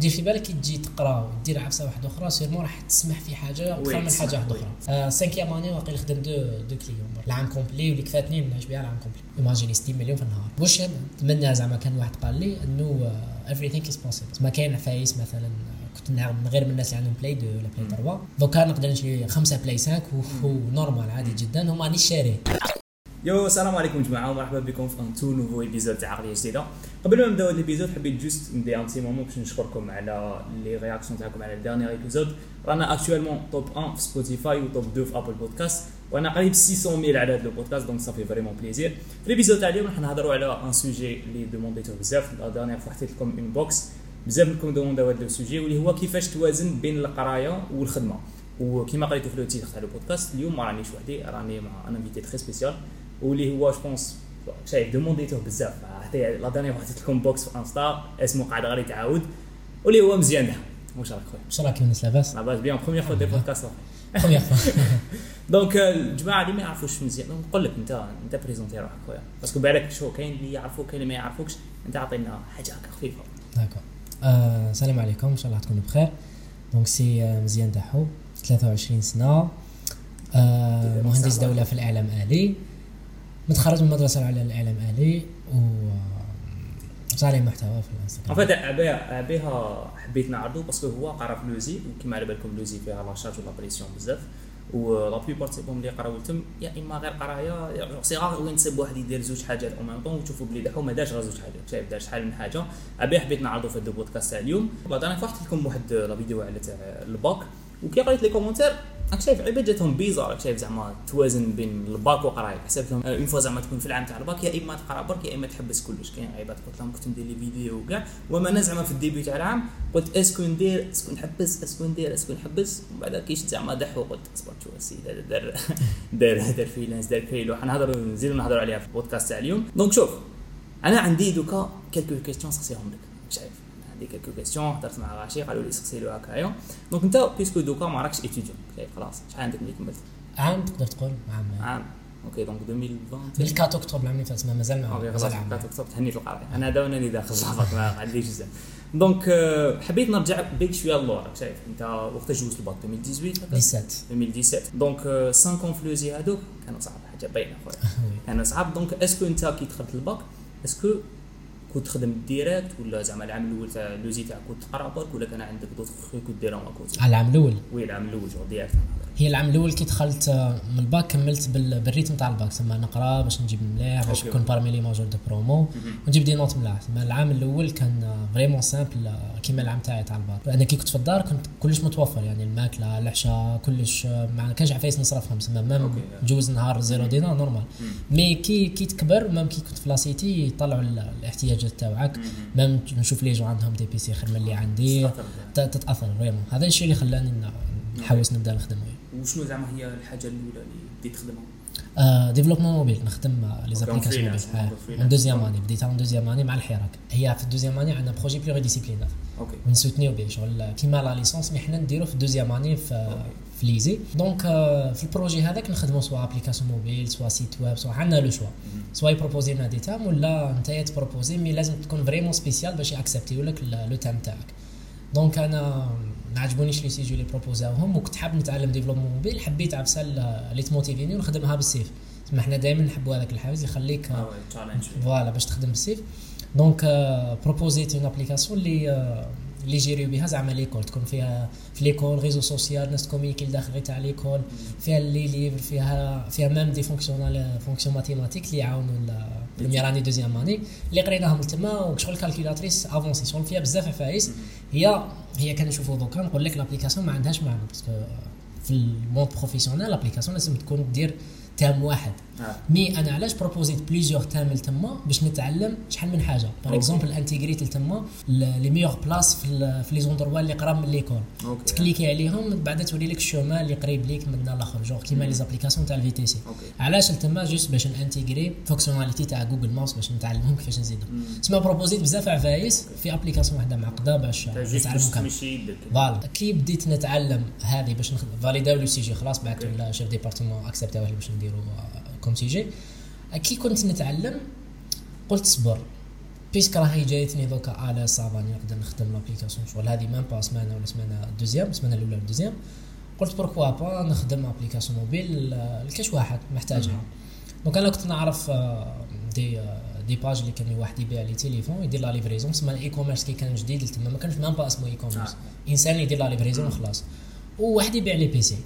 دير في بالك كي تجي تقرا ودير عفسه واحدة أخرى sûrement راح تسمح في حاجة أكثر من حاجة واحدة. أخرى آه، cinquième année واقيلا خدم deux deux clients العام complet واللي كفاتني نعيش بها العام complet. imaginez 60 مليون في النهار. واش نتمنى زعما كان واحد قال لي إنه everything is possible. ما كاين عفايس مثلا آه، كنت نعرف من غير من الناس اللي عندهم Play 2 ولا Play 3 دوكا نقدر نشري خمسة Play 5 و normal عادي جدا. هما رانيش شاريه يو السلام عليكم جماعة ومرحبا بكم في un tout nouveau épisode تاع عقليه جديده قبل ما نبداو هذا ال épisode حبيت juste ندي un petit moment باش نشكركم على les réactions تاعكم على ال dernière épisode رانا actuellement top 1 في Spotify و top 2 في Apple Podcast وأنا قريب 600 000 على هذا البودكاست donc ça fait vraiment plaisir في ال épisode تاع اليوم راح نهضروا على un sujet اللي دومونديتو بزاف la dernière fois حطيت لكم une box بزاف منكم دومونداو هذا ال sujet واللي هو كيفاش توازن بين القرايه والخدمه وكما قريتوا في le titre تاع البودكاست اليوم ما رانيش وحدي راني مع un invité très spécial واللي هو je pense شايف دومونديتوه بزاف حتى la dernière حطيت لكم box في Insta اسمه قاعد غير يتعاود واللي هو مزيان ده واش راك خويا واش راك الناس لاباس لاباس bien première fois دير بودكاست première fois donc الجماعه اللي ما يعرفوش مزيان نقول لك انت انت présente روحك خويا parce que بالك شو كاين اللي يعرفوك كاين اللي ما يعرفوكش انت عطينا حاجة هكا خفيفه d'accord آه، السلام عليكم ان شاء الله تكونوا بخير donc c'est آه، مزيان دحو 23 سنه آه، مهندس دوله في الاعلام الالي متخرج من المدرسة العليا للاعلام الالي و صانع محتوى في ان الانستغرام فيت عبيها حبيت نعرضو parce que هو قرأ في l'ESI وكما على بالكم l'ESI فيها la charge ولا pression بزاف. و la plupart تاعهم اللي قراو تم يا إما غير قراية يا c'est rare وين تصيب واحد يدير زوج حاجات au même temps وتشوفوا بلي دحو ما دارش غير زوج حاجات. شايف دار شحال من حاجة. أبي حبيت نعرضو في هذا البودكاست تاع اليوم. بعد أنا فرحت لكم واحد la vidéo على تاع الباك. وكي قريت les commentaires راك شايف عباد جاتهم bizarre راك شايف زعما توازن بين الباك وقرايه حسبتهم une fois زعما تكون في العام تاع الباك يا إما تقرا برك يا إما تحبس كلش. كاين عباد قلت لهم كنت ندير les vidéos وكاع. وما أنا زعما في ال début تاع العام قلت est-ce que ندير est-ce que نحبس est-ce que ندير est-ce que نحبس. ومن بعد كي شفت زعما دحو قلت أصبر شو السيد هذا دار دار دار freelance دار كيلو حنهضروا نزيدوا نهضروا عليها في البودكاست تاع اليوم. donc شوف أنا عندي دوكا quelques questions نسقسيهم لك. شايف عندي quelques questions هضرت مع غاشي قالوا لي سقسي له هكايا donc انت puisque دوكا ما راكش étudiant خلاص شحال عندك ملي كملت عام تقدر تقول عام عام OK donc 2020 من 4 اكتوبر العام اللي فات ما مازال ما مازال عام بقات اكتوبر تهني في القرايه أنا هذا وأنا اللي داخل صافك ما عنديش بزاف donc حبيت نرجع بيك شوية للور راك شايف انت وقت جوزت الباك 2018 هكا؟ 17 2017 donc 5 ans في l'ESI هذوك كانوا صعب حاجة باينه خويا كانوا صعب donc est-ce que انت كي دخلت الباك est-ce que كنت تخدم direct ولا زعما العام الأول تاع l'ESI تاعك كنت تقرا برك ولا كان عندك خويا كنت ديرهم على العام الأول؟ oui العام الأول جو direct هي العام الأول كي دخلت آه، من الباك كملت بال- بال rythme تاع الباك تسمى نقرا باش نجيب ملاح باش. نكون parmi les majors de promo ونجيب des notes ملاح تسمى العام الأول كان vraiment simple كيما العام تاعي تاع الباك. أنا كي كنت في الدار كنت كلش متوفر يعني الماكله العشاء كلش آه، ما كانش عفايس نصرفهم تسمى même. جوز نهار zéro دينار normal mais كي كي تكبر même كي كنت في la cité يطلعوا ال- الاحتياجات تاعك même نشوف les gens عندهم des PC خير من اللي عندي. تتأثر vraiment هذا الشيء اللي خلاني نحوس نبدأ نخدم. وشنو زعما هي الحاجة الأولى اللي بديت تخدمها؟ آه développement mobile نخدم آه، les applications mobiles. en deuxième année بديتها en deuxième année مع الحراك. هي في ال deuxième année عندنا projet pluridisciplinaire OK ونسوتنيو به شغل. كيما la licence mais حنا نديرو في ال deuxième année في في l'ESI. donc آه، في ال projet هذاك نخدمو soit application mobile soit site web soit عندنا le choix soit يبروبوزي لنا des thèmes ولا نتايا تبروبوزي mais لازم تكون vraiment spécial باش ياكسبتيو لك le thème تاعك. donc أنا ما عجبونيش les sujets اللي بروبوزاوهم وكنت حاب نتعلم développement mobile حبيت عفسه اللي تموتيفيني ونخدمها بالسيف. تسمى حنا دائما نحبوا هذاك الحافز يخليك آه challenge voilà باش تخدم بالسيف. donc بروبوزيت une application اللي آه، اللي يجيريو بها زعما l'école تكون فيها في l'école réseau social ناس كوميكي داخل غير تاع l'école فيها les livres فيها فيها même des fonctionnels fonctions mathématiques اللي يعاونوا première année deuxième année اللي قريناهم تما وشغل calculatrice avancée شغل فيها بزاف عفايس. هي هي كنشوفوا دوكا نقول لك l'application ما عندهاش معنى parce que في ال monde professionnel l'application لازم تكون دير thème واحد. mais أنا علاش بروبوزيت plusieurs thèmes تما باش نتعلم شحال من حاجة. par. exemple انتيغريت تما les meilleures places في ال- في les endroits اللي قراب من l'école تكليكي عليهم من بعد توري لك ال chemin اللي قريب ليك من الآخر. جوغ كيما les applications تاع ال VTC علاش تما juste باش نانتيغري fonctionnalités تاع Google Maps باش نتعلمهم كيفاش نزيدهم. تسمى بروبوزيت بزاف عفايس في application واحدة معقدة باش نتعلمهم كامل. donc voilà كي بديت نتعلم هذه باش نخدم فاليداو le sujet خلاص. لنا chef département اكسبتاوه باش نديرو comme sujet كي كنت نتعلم قلت صبر. parce que راهي جايتني دوكا الا ça va نقدر نخدم l'application شغل. هذه même pas سمانه ولا سمانة deuxième السمانه الأولى ولا ال deuxième قلت pourquoi pas نخدم application mobile لكاش واحد محتاجها. donc أنا كنت نعرف آه، دي آه، دي باج اللي كان واحد يبيع لي تليفون يدير la livraison تسمى ال e-commerce كي كان جديد تما ما كانش même pas اسمه e-commerce إنسان يدير la livraison وخلاص وواحد يبيع لي PC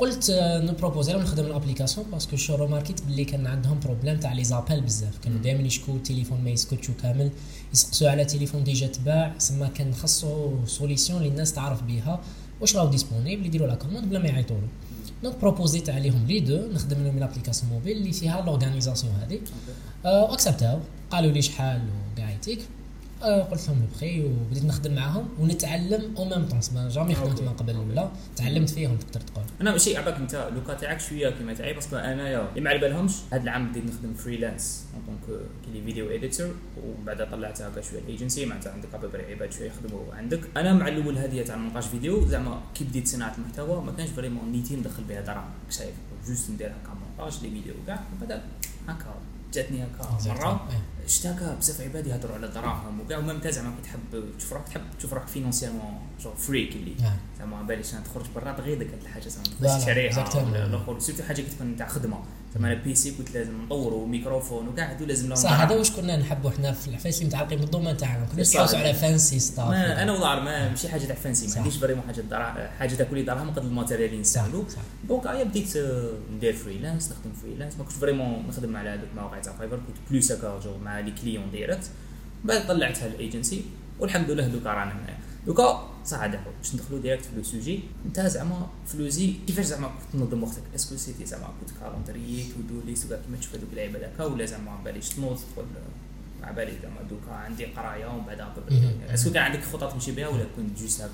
قلت آه، نبروبوزي لهم نخدم ال application parce que شو روماركيت باللي كان عندهم problème تاع les appels بزاف. كانوا دائما يشكو التليفون ما يسكتشو كامل يسقسوا على تليفون déjà تباع سما كان خصو solution اللي الناس تعرف بها واش راهو disponible يديروا la commande بلا ما يعيطوا donc بروبوزيت عليهم les deux نخدم لهم l'application mobile اللي فيها l'organisation هذه اكسبتاو قالوا لي شحال وكاع يتيك آه، قلت لهم بخي وبديت نخدم معاهم ونتعلم au même temps ما jamais خدمت من قبل ولا تعلمت فيهم تقدر تقول أنا ماشي عباك أنت le cas تاعك شوية كيما تاعي parce que انايا اللي ما على بالهمش هذا العام بديت نخدم freelance donc كي video editor وبعد طلعت هكا شوية الايجنسي معناتها عندك après عباد شوية يخدموا عندك. أنا مع الأول هذه تاع مونتاج فيديو زعما كي بديت صناعة المحتوى ما كانش vraiment نيتي ندخل بها دراهم. شايف جوست ندير هكا مونتاج لي فيديو كاع وبعد هكا جاتني هكا مرة. اشتاكى بزاف عباد يهضروا على الدراهم وكاع وما ممتاز زعما كي تحب تشوف روحك تحب تشوف روحك فينونسيرمون جو فريك اللي. نعم. زعما باليش أنا تخرج برا غير ديك الحاجة زعما تشريها ولا الآخر سيرتو حاجة كتكون تاع خدمه زعما أنا بيسي كنت لازم نطوروا ميكروفون وكاع هادو لازم لهم صح هذا واش كنا نحبوا حنا في الحفايس اللي متعلقين بالدومين تاعنا كنا نحوسوا على فانسي ستاف ما أنا والله ما ماشي حاجة تاع فانسي ما عنديش فريمون حاجة درا حاجة تاكل لي دراهم قد الماتيريال اللي نستعملوا donc ايا بديت آه، ندير freelance نخدم freelance ما كنتش vraiment نخدم على هذوك المواقع تاع Fiverr كنت plus هكا جو مع les clients direct بعد طلعتها الإيجنسي والحمد لله دوكا رانا هنايا. دوكا صح دابا باش ندخلوا direct في le sujet انت زعما فلوزي كيفاش زعما كنت تنظم وقتك؟ est-ce que c'était زعما كنت calendrier to-do list وكاع كيما تشوف هذوك اللعيبه هكا ولا زعما باليش تنوض تقول مع بالي زعما دوكا عندي قراية ومن بعد est-ce que كان عندك خطط تمشي بها ولا كنت juste هكا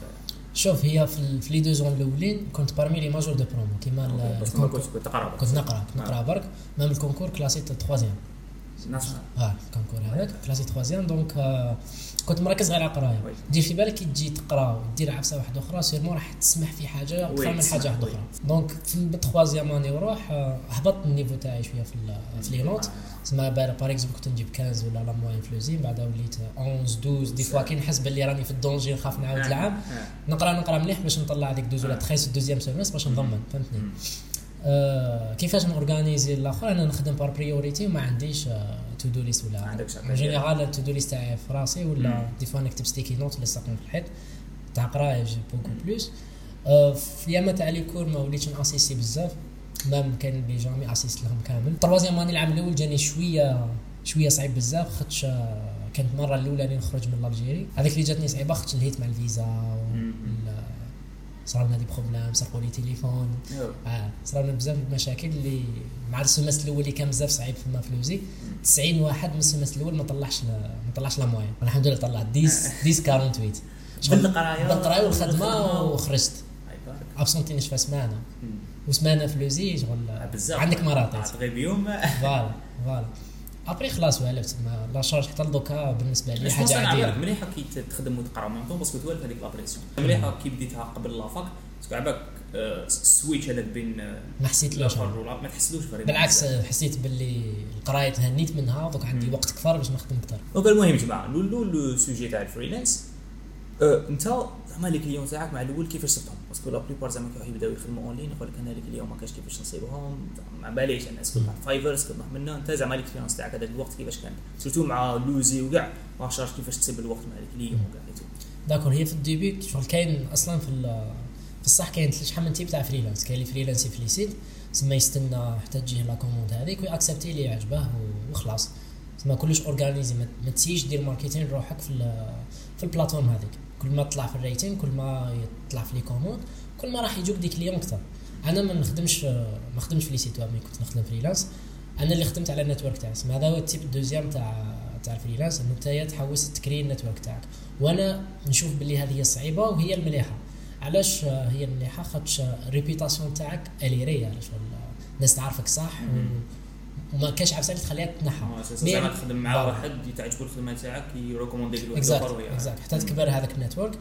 شوف هي في, في les deux ans الأولين كنت parmi les majors de promo كيما كنت نقرأ كنت نقرا برك. même ال concours كلاسيت troisième آه classé troisième donc كنت مركز غير على القراية. دير في بالك كي تجي تقرا ودير عفسه واحدة أخرى sûrement راح تسمح في حاجة أكثر من حاجة واحدة أخرى. donc في ال troisième année وروح هبطت ال niveau تاعي شوية في في les notes تسمى par exemple كنت نجيب 15 ولا la moyenne فلوزين بعدا وليت 11 12 des fois كي نحس باللي راني في ال danger نخاف نعاود العام. نقرأ نقرأ مليح باش نطلع هذيك 12 ولا 13 deuxième semestre باش نضمن فهمتني؟ آه كيفاش نورغانيزي الآخر؟ أنا نخدم par priorité وما عنديش آه to-do list ولا en général ال to-do list تاعي في راسي ولا des fois نكتب sticky notes ولا ساقين في الحيط. تاع قراية beaucoup plus في ياما تاع les cours ما وليتش ناسيسي بزاف. même كان لي jamais اسيست لهم كامل. troisième année العام الأول جاني شوية شوية صعيب بزاف. خاطش كانت المره الأولى اللي نخرج من الجيري هذيك اللي جاتني صعيبة خاطش نهيت مع الفيزا صار لنا دي بروبليم سرقوا لي تليفون. آه صار لنا بزاف المشاكل اللي مع السمستر الأول اللي كان بزاف صعيب في فلوزي 90 واحد من السمستر الأول ما طلعش ما طلعش لا موين. الحمد لله طلعت. 10 10 48 بالقرايه بالقرايه والخدمة وخرجت. أبسونتي نشفى سمانة. وسمانة فلوزي شغل عندك مراطيت. غير بيوم. voilà voilà. après خلاص والفت la charge حتى دوكا بالنسبة لي حاجة عادية. مليحة كي تخدم وتقرا même temps parce que توالف هذيك la pression مليحة كي بديتها قبل la fac parce que عباك ال switch هذاك بين ما حسيتلوش ما تحسلوش بالعكس حسيت باللي القراية تهنيت منها دوك عندي وقت كثر باش نخدم أكثر. donc المهم جماعة نولوا le sujet تاع ال freelance أنت زعما les clients تاعك مع الأول كيفاش صبتهم؟ parce que la plupart زعما كيروحوا يبداو يخدموا اونلاين يقول لك أنا les clients ما كاش كيفاش نصيبهم. ما باليش أنا est-ce que Fiverr est-ce que منا أنت زعما l'expérience تاعك هذاك الوقت كيفاش كان؟ surtout مع لوزي وكاع. ما شارج كيفاش تصيب الوقت مع les clients وكاع d'accord هي في ال début شغل كاين أصلا في في الصح كاين شحال من types تاع freelance كاين اللي فريلانسي في les sites تسمى يستنى حتى تجيه la commande هذيك ويأكسبتي اللي يعجبه وخلاص. تسمى كلش organisé ما تسيش دير marketing روحك في في ال plateforme هذيك. كل ما تطلع في ال rating كل ما يطلع في les commandes كل ما راح يجوك des clients أكثر. أنا ما نخدمش ما نخدمش في les sites web كنت نخدم freelance. أنا اللي خدمت على ال network تاعي. هذا هو ال type ال deuxième تاع تاع ال freelance. إنه أنت تحوس تكري ال network تاعك. وأنا نشوف باللي هذه هي الصعيبه وهي المليحة. علاش هي المليحة؟ خاطش ال réputation تاعك الي ريال الناس تعرفك صح؟ وما كاش عفسه اللي تخليها تنحى. زعما تخدم مع واحد تعجبو الخدمه تاعك يريكوموندي لك واحد اخر exact حتى تكبر هذاك ال network.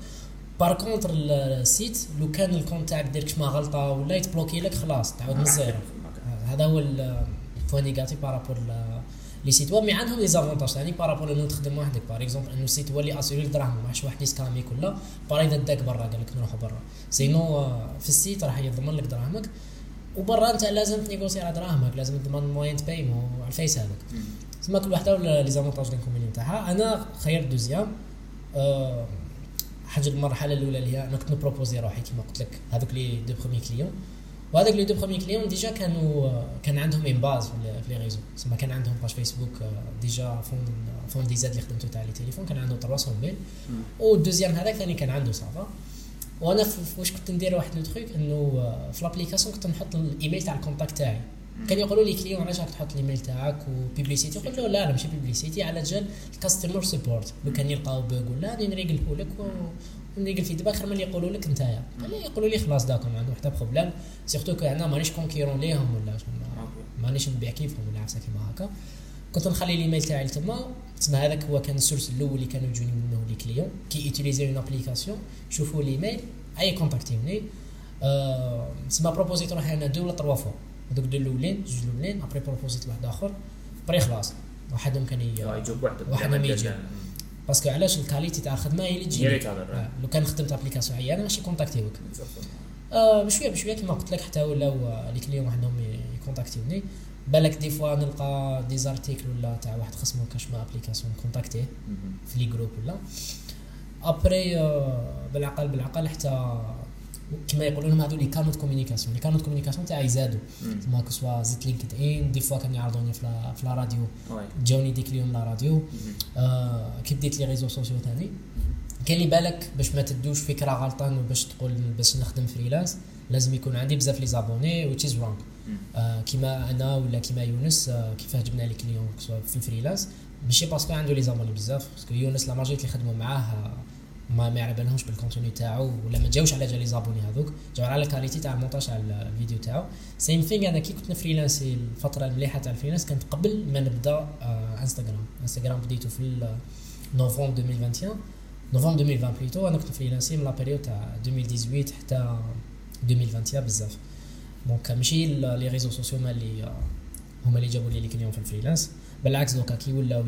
par contre ال site لو كان ال compte تاعك دير كشما غلطة ولا يتبلوكي لك خلاص تعاود من ال zéro هذا هو ال point négatif par rapport les sites web mais عندهم les avantages يعني par rapport انه تخدم وحدك par exemple أنه ال site هو اللي اسيري دراهم ماش واحد يسكاميك ولا par اذا داك برا قال لك نروحوا برا. sinon آه، في ال site راح يضمن لك دراهمك. وبرا انت لازم تنيغوسي على دراهمك لازم تضمن moyen paiement على الفيس هذاك تسمى كل وحدة ولا les avantages لي نتاعها؟ أنا خيرت deuxième أه حاجة المرحلة الأولى اللي هي أنا كنت نبروبوزي روحي كما قلت لك هذوك les deux premiers clients. وهذاك les deux premiers clients déjà كانوا كان عندهم une base في les réseaux تسمى كان عندهم page فيسبوك déjà Phone Phone DZ اللي خدمته تاع les téléphones كان عنده 300 ميل وال deuxième هذاك ثاني كان عنده ça va وأنا واش كنت ندير واحد le truc انه في l'application كنت نحط الإيميل تاع ال contact تاعي. كان يقولوا لي clients علاش راك تحط الإيميل تاعك و publicité قلت له لا لا ماشي publicité على جال ال customer support لو كان يلقاو bug ولا غادي نريقله لك ونريقل feedback خير من اللي يقولوا لك نتايا. قال لي يقولوا لي خلاص داكم ما عنده حتى problème surtout que أنا مانيش concurrent ليهم ولا مانيش نبيع كيفهم ولا عفسة كيما هكا. كنت نخلي الإيميل تاعي تما تسمى هذاك هو كان ال source الأول اللي كانوا يجوني منه les clients كي يوتيليزي une application يشوفوا الايميل أي كونتاكتيني أه تسمى بروبوزيت روحي أنا deux ولا trois fois هذوك deux الأولين جوج الأولين après بروبوزيت واحد آخر. après خلاص واحدهم كان وحده واحد ما يجي. parce que علاش ال qualité تاع الخدمة هي اللي تجي آه. لو كان خدمت application عيانه ماشي كونتاكتيوك آه بشويه بشوية كما قلت لك حتى ولاو les clients وحدهم يكونتاكتيوني بالك des fois نلقى des articles ولا تاع واحد خصمو كاش ما application كونتاكتيه في les groupes ولا. après آه بالعقل بالعقل حتى كما يقولوا لهم هذو les canaux de communication les canaux de communication تاعي زادوا تما كو زيت LinkedIn des fois كانوا يعرضوني في la radio جاوني des clients la radio آه كي بديت les réseaux sociaux ثاني كان لي بالك باش ما تدوش فكرة غلطان باش تقول باش نخدم freelance لازم يكون عندي بزاف les abonnés which is wrong كيما أنا ولا كيما يونس آه كيفاه جبنا les clients في ال freelance. ماشي parce que عنده les abonnés بزاف parce que يونس la majorité اللي خدموا معاه ما ما على بالهمش بال contenu تاعو ولا ما جاوش على جال les abonnés هذوك. جاو على ال qualité تاع المونتاج تاع الفيديو تاعو. same thing أنا كي كنت فريلانسي الفترة المليحة تاع ال freelance كانت قبل ما نبدأ آه انستغرام انستغرام بديتو في نوفمبر 2021 نوفمبر 2020 plutôt أنا كنت فريلانسي من la période تاع 2018 حتى 2021 بزاف. donc ماشي les réseaux sociaux هما اللي هما اللي جابوا لي les clients في ال freelance. بالعكس دوكا كي ولاو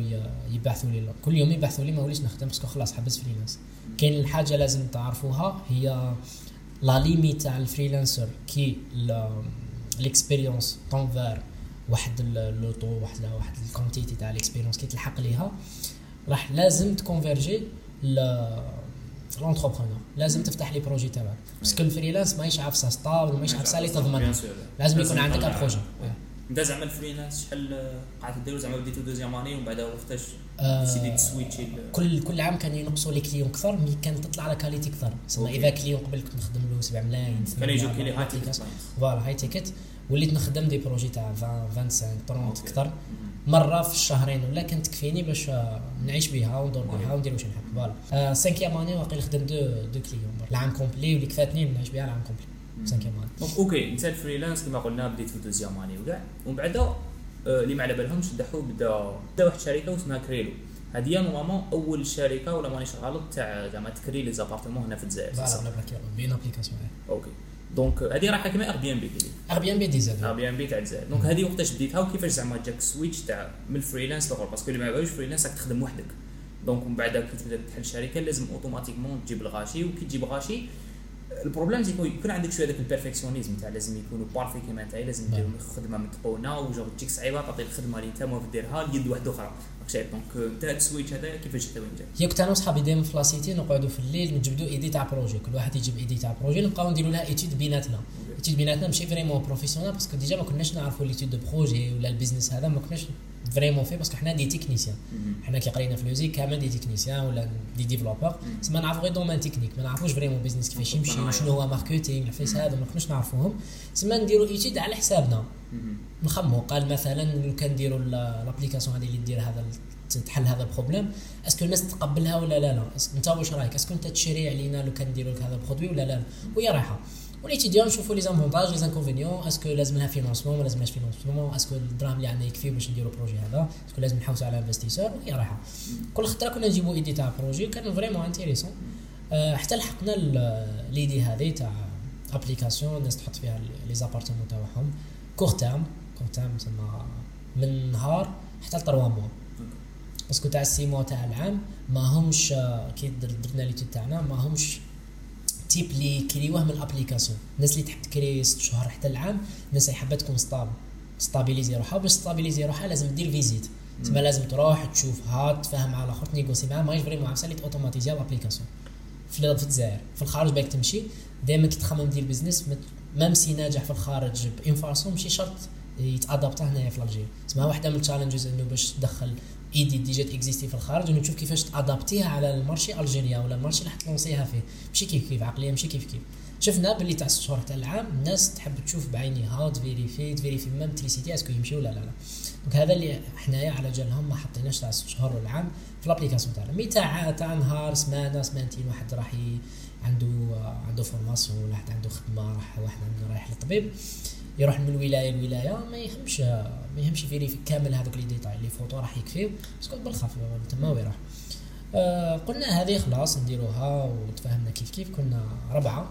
يبعثوا لي كل يوم يبعثوا لي ما وليش نخدم parce que خلاص حبس freelance. كاين الحاجة لازم تعرفوها هي la limite تاع ال freelancer كي l'expérience طونفير واحد le taux واحد واحد ال quantité تاع l'expérience كي تلحق ليها راح لازم تكونفيرجي l'entrepreneur لازم تفتح les projets تاعك parce que ال freelance ماهيش عارفه stable ماهيش عارفه اللي تضمن لازم يكون عندك projet انت زعما ال freelance شحال قعدت ديرو زعما بديتو deuxième année ومن بعد وقتاش ديسيدي تسويتشي كل كل عام كان ينقصوا لي كليون كثر مي كانت تطلع على كاليتي كثر تسمى إذا كليون قبل كنت نخدم له 7 ملايين كان يجوك لي هاي تيكت فوالا هاي تيكت وليت نخدم دي بروجي تاع 20 25 30 أكثر مرة في الشهرين ولا كانت تكفيني باش نعيش بها وندور بها وندير واش نحب. voilà. cinquième année واقيلا خدم دو دو client العام complet واللي كفاتني نعيش بها العام complet. cinquième année donc OK انت ال freelance كما قلنا بديت في deuxième année وكاع. ومن بعد اللي ما على بالهمش دحو بدا بدا واحد الشركة اسمها كريلو هذه normalement أول شركة ولا مانيش غلط تاع زعما تكري les appartements هنا في الجزائر. voilà بين application OK donc هذه راح كيما Airbnb Airbnb DZ Airbnb تاع الجزائر donc هذه وقتاش بديتها وكيفاش زعما جاك switch تاع من ال freelance لأخر؟ parce que اللي ما بالوش freelance راك تخدم وحدك. donc من بعد كي تبدا تحل شركة لازم automatiquement تجيب الغاشي وكي تجيب غاشي ال problème زي يكون عندك شوية داك ال perfectionnisme تاع لازم يكونوا parfait كيما انت لازم دير خدمة متقونة وجو تجيك صعيبة تعطي الخدمة اللي انت ما ديرها ليد واحدة أخرى. donc انت هذا كيفاش حتى وين هي كنت أنا وصحابي دائما في la cité نقعدوا في الليل نجبدوا idée تاع projet كل واحد يجيب idée تاع projet نبقاو نديروا لها étude بيناتنا. étude بيناتنا ماشي vraiment professionnelle parce que déjà ما كناش نعرفوا l'étude de projet ولا ال business هذا ما كناش vraiment في parce que حنا des techniciens حنا كي قرينا في لوزيك كامل des techniciens ولا des développeurs سما نعرفوا غير domaine technique ما نعرفوش vraiment business كيفاش يمشي وشنو هو marketing الحفايس هذا ما كناش نعرفوهم. سما نديروا étude على حسابنا. نخمو. قال مثلا لو كان نديروا l'application هذه اللي دير هذا تحل هذا ال problème est-ce que الناس تقبلها ولا لا لا؟ أنت واش رايك؟ est-ce que أنت تشري علينا لو كان نديروا لك هذا ال produit ولا لا؟ وهي رايحة. وليتيديون نشوفوا les avantages les inconvénients. est-ce que لازم لها financement ما لازمهاش financement est-ce que الدراهم اللي عندنا يكفي باش نديروا projet هذا. est-ce que لازم نحوسوا على investisseur وهي رايحة. كل خطرة كنا نجيبوا idée تاع projet كان vraiment intéressante أه حتى لحقنا l'idée هذه تاع application الناس تحط فيها les appartements تاعهم. court terme terme تسمى من نهار حتى ل 3 mois parce que تاع ال six mois تاع العام ما همش آه، كي در- درنا l'étude تاعنا ما همش type اللي كريوه من ال application. الناس اللي تحب تكري ست شهور حتى العام الناس اللي حابة تكون stable stabiliser روحها. باش stabiliser روحها لازم دير visite. تسمى لازم تروح تشوفها تفهم على الآخر تـ négocier معاه. ماهيش vraiment عفسه اللي automatisée ال application. في الجزائر. في الخارج باك تمشي دائما كي تخمم دير business même si ناجح في الخارج بـ une façon ماشي شرط يت adapta هنايا في الجزائر تسمى واحدة من ال challenges إنه باش تدخل idée déjà existée في الخارج إنه تشوف كيفاش ت adapter ها على ال marché algérien ولا ال marché اللي حت lancer ها فيه. ماشي كيف كيف عقلية ماشي كيف كيف. شفنا باللي تاع ست شهور تاع العام الناس تحب تشوف بعينيها ت vérifier ت vérifier même électricité est-ce que يمشي ولا لا لا. donc هذا اللي حنايا على جالهم ما حطيناش تاع ست شهور العام في ال application تاعنا. mais تاع تاع نهار سمانة سمانتين واحد راح عنده عنده formation ولا واحد عنده خدمة راح واحد عنده رايح للطبيب. يروح من ولاية لولاية ما يهمش ما يهمش ي vérifier كامل هذوك les détails les photos راح يكفيو parce que بالخف تما ويروح. آه قلنا هذه خلاص نديروها وتفاهمنا كيف كيف كنا ربعة.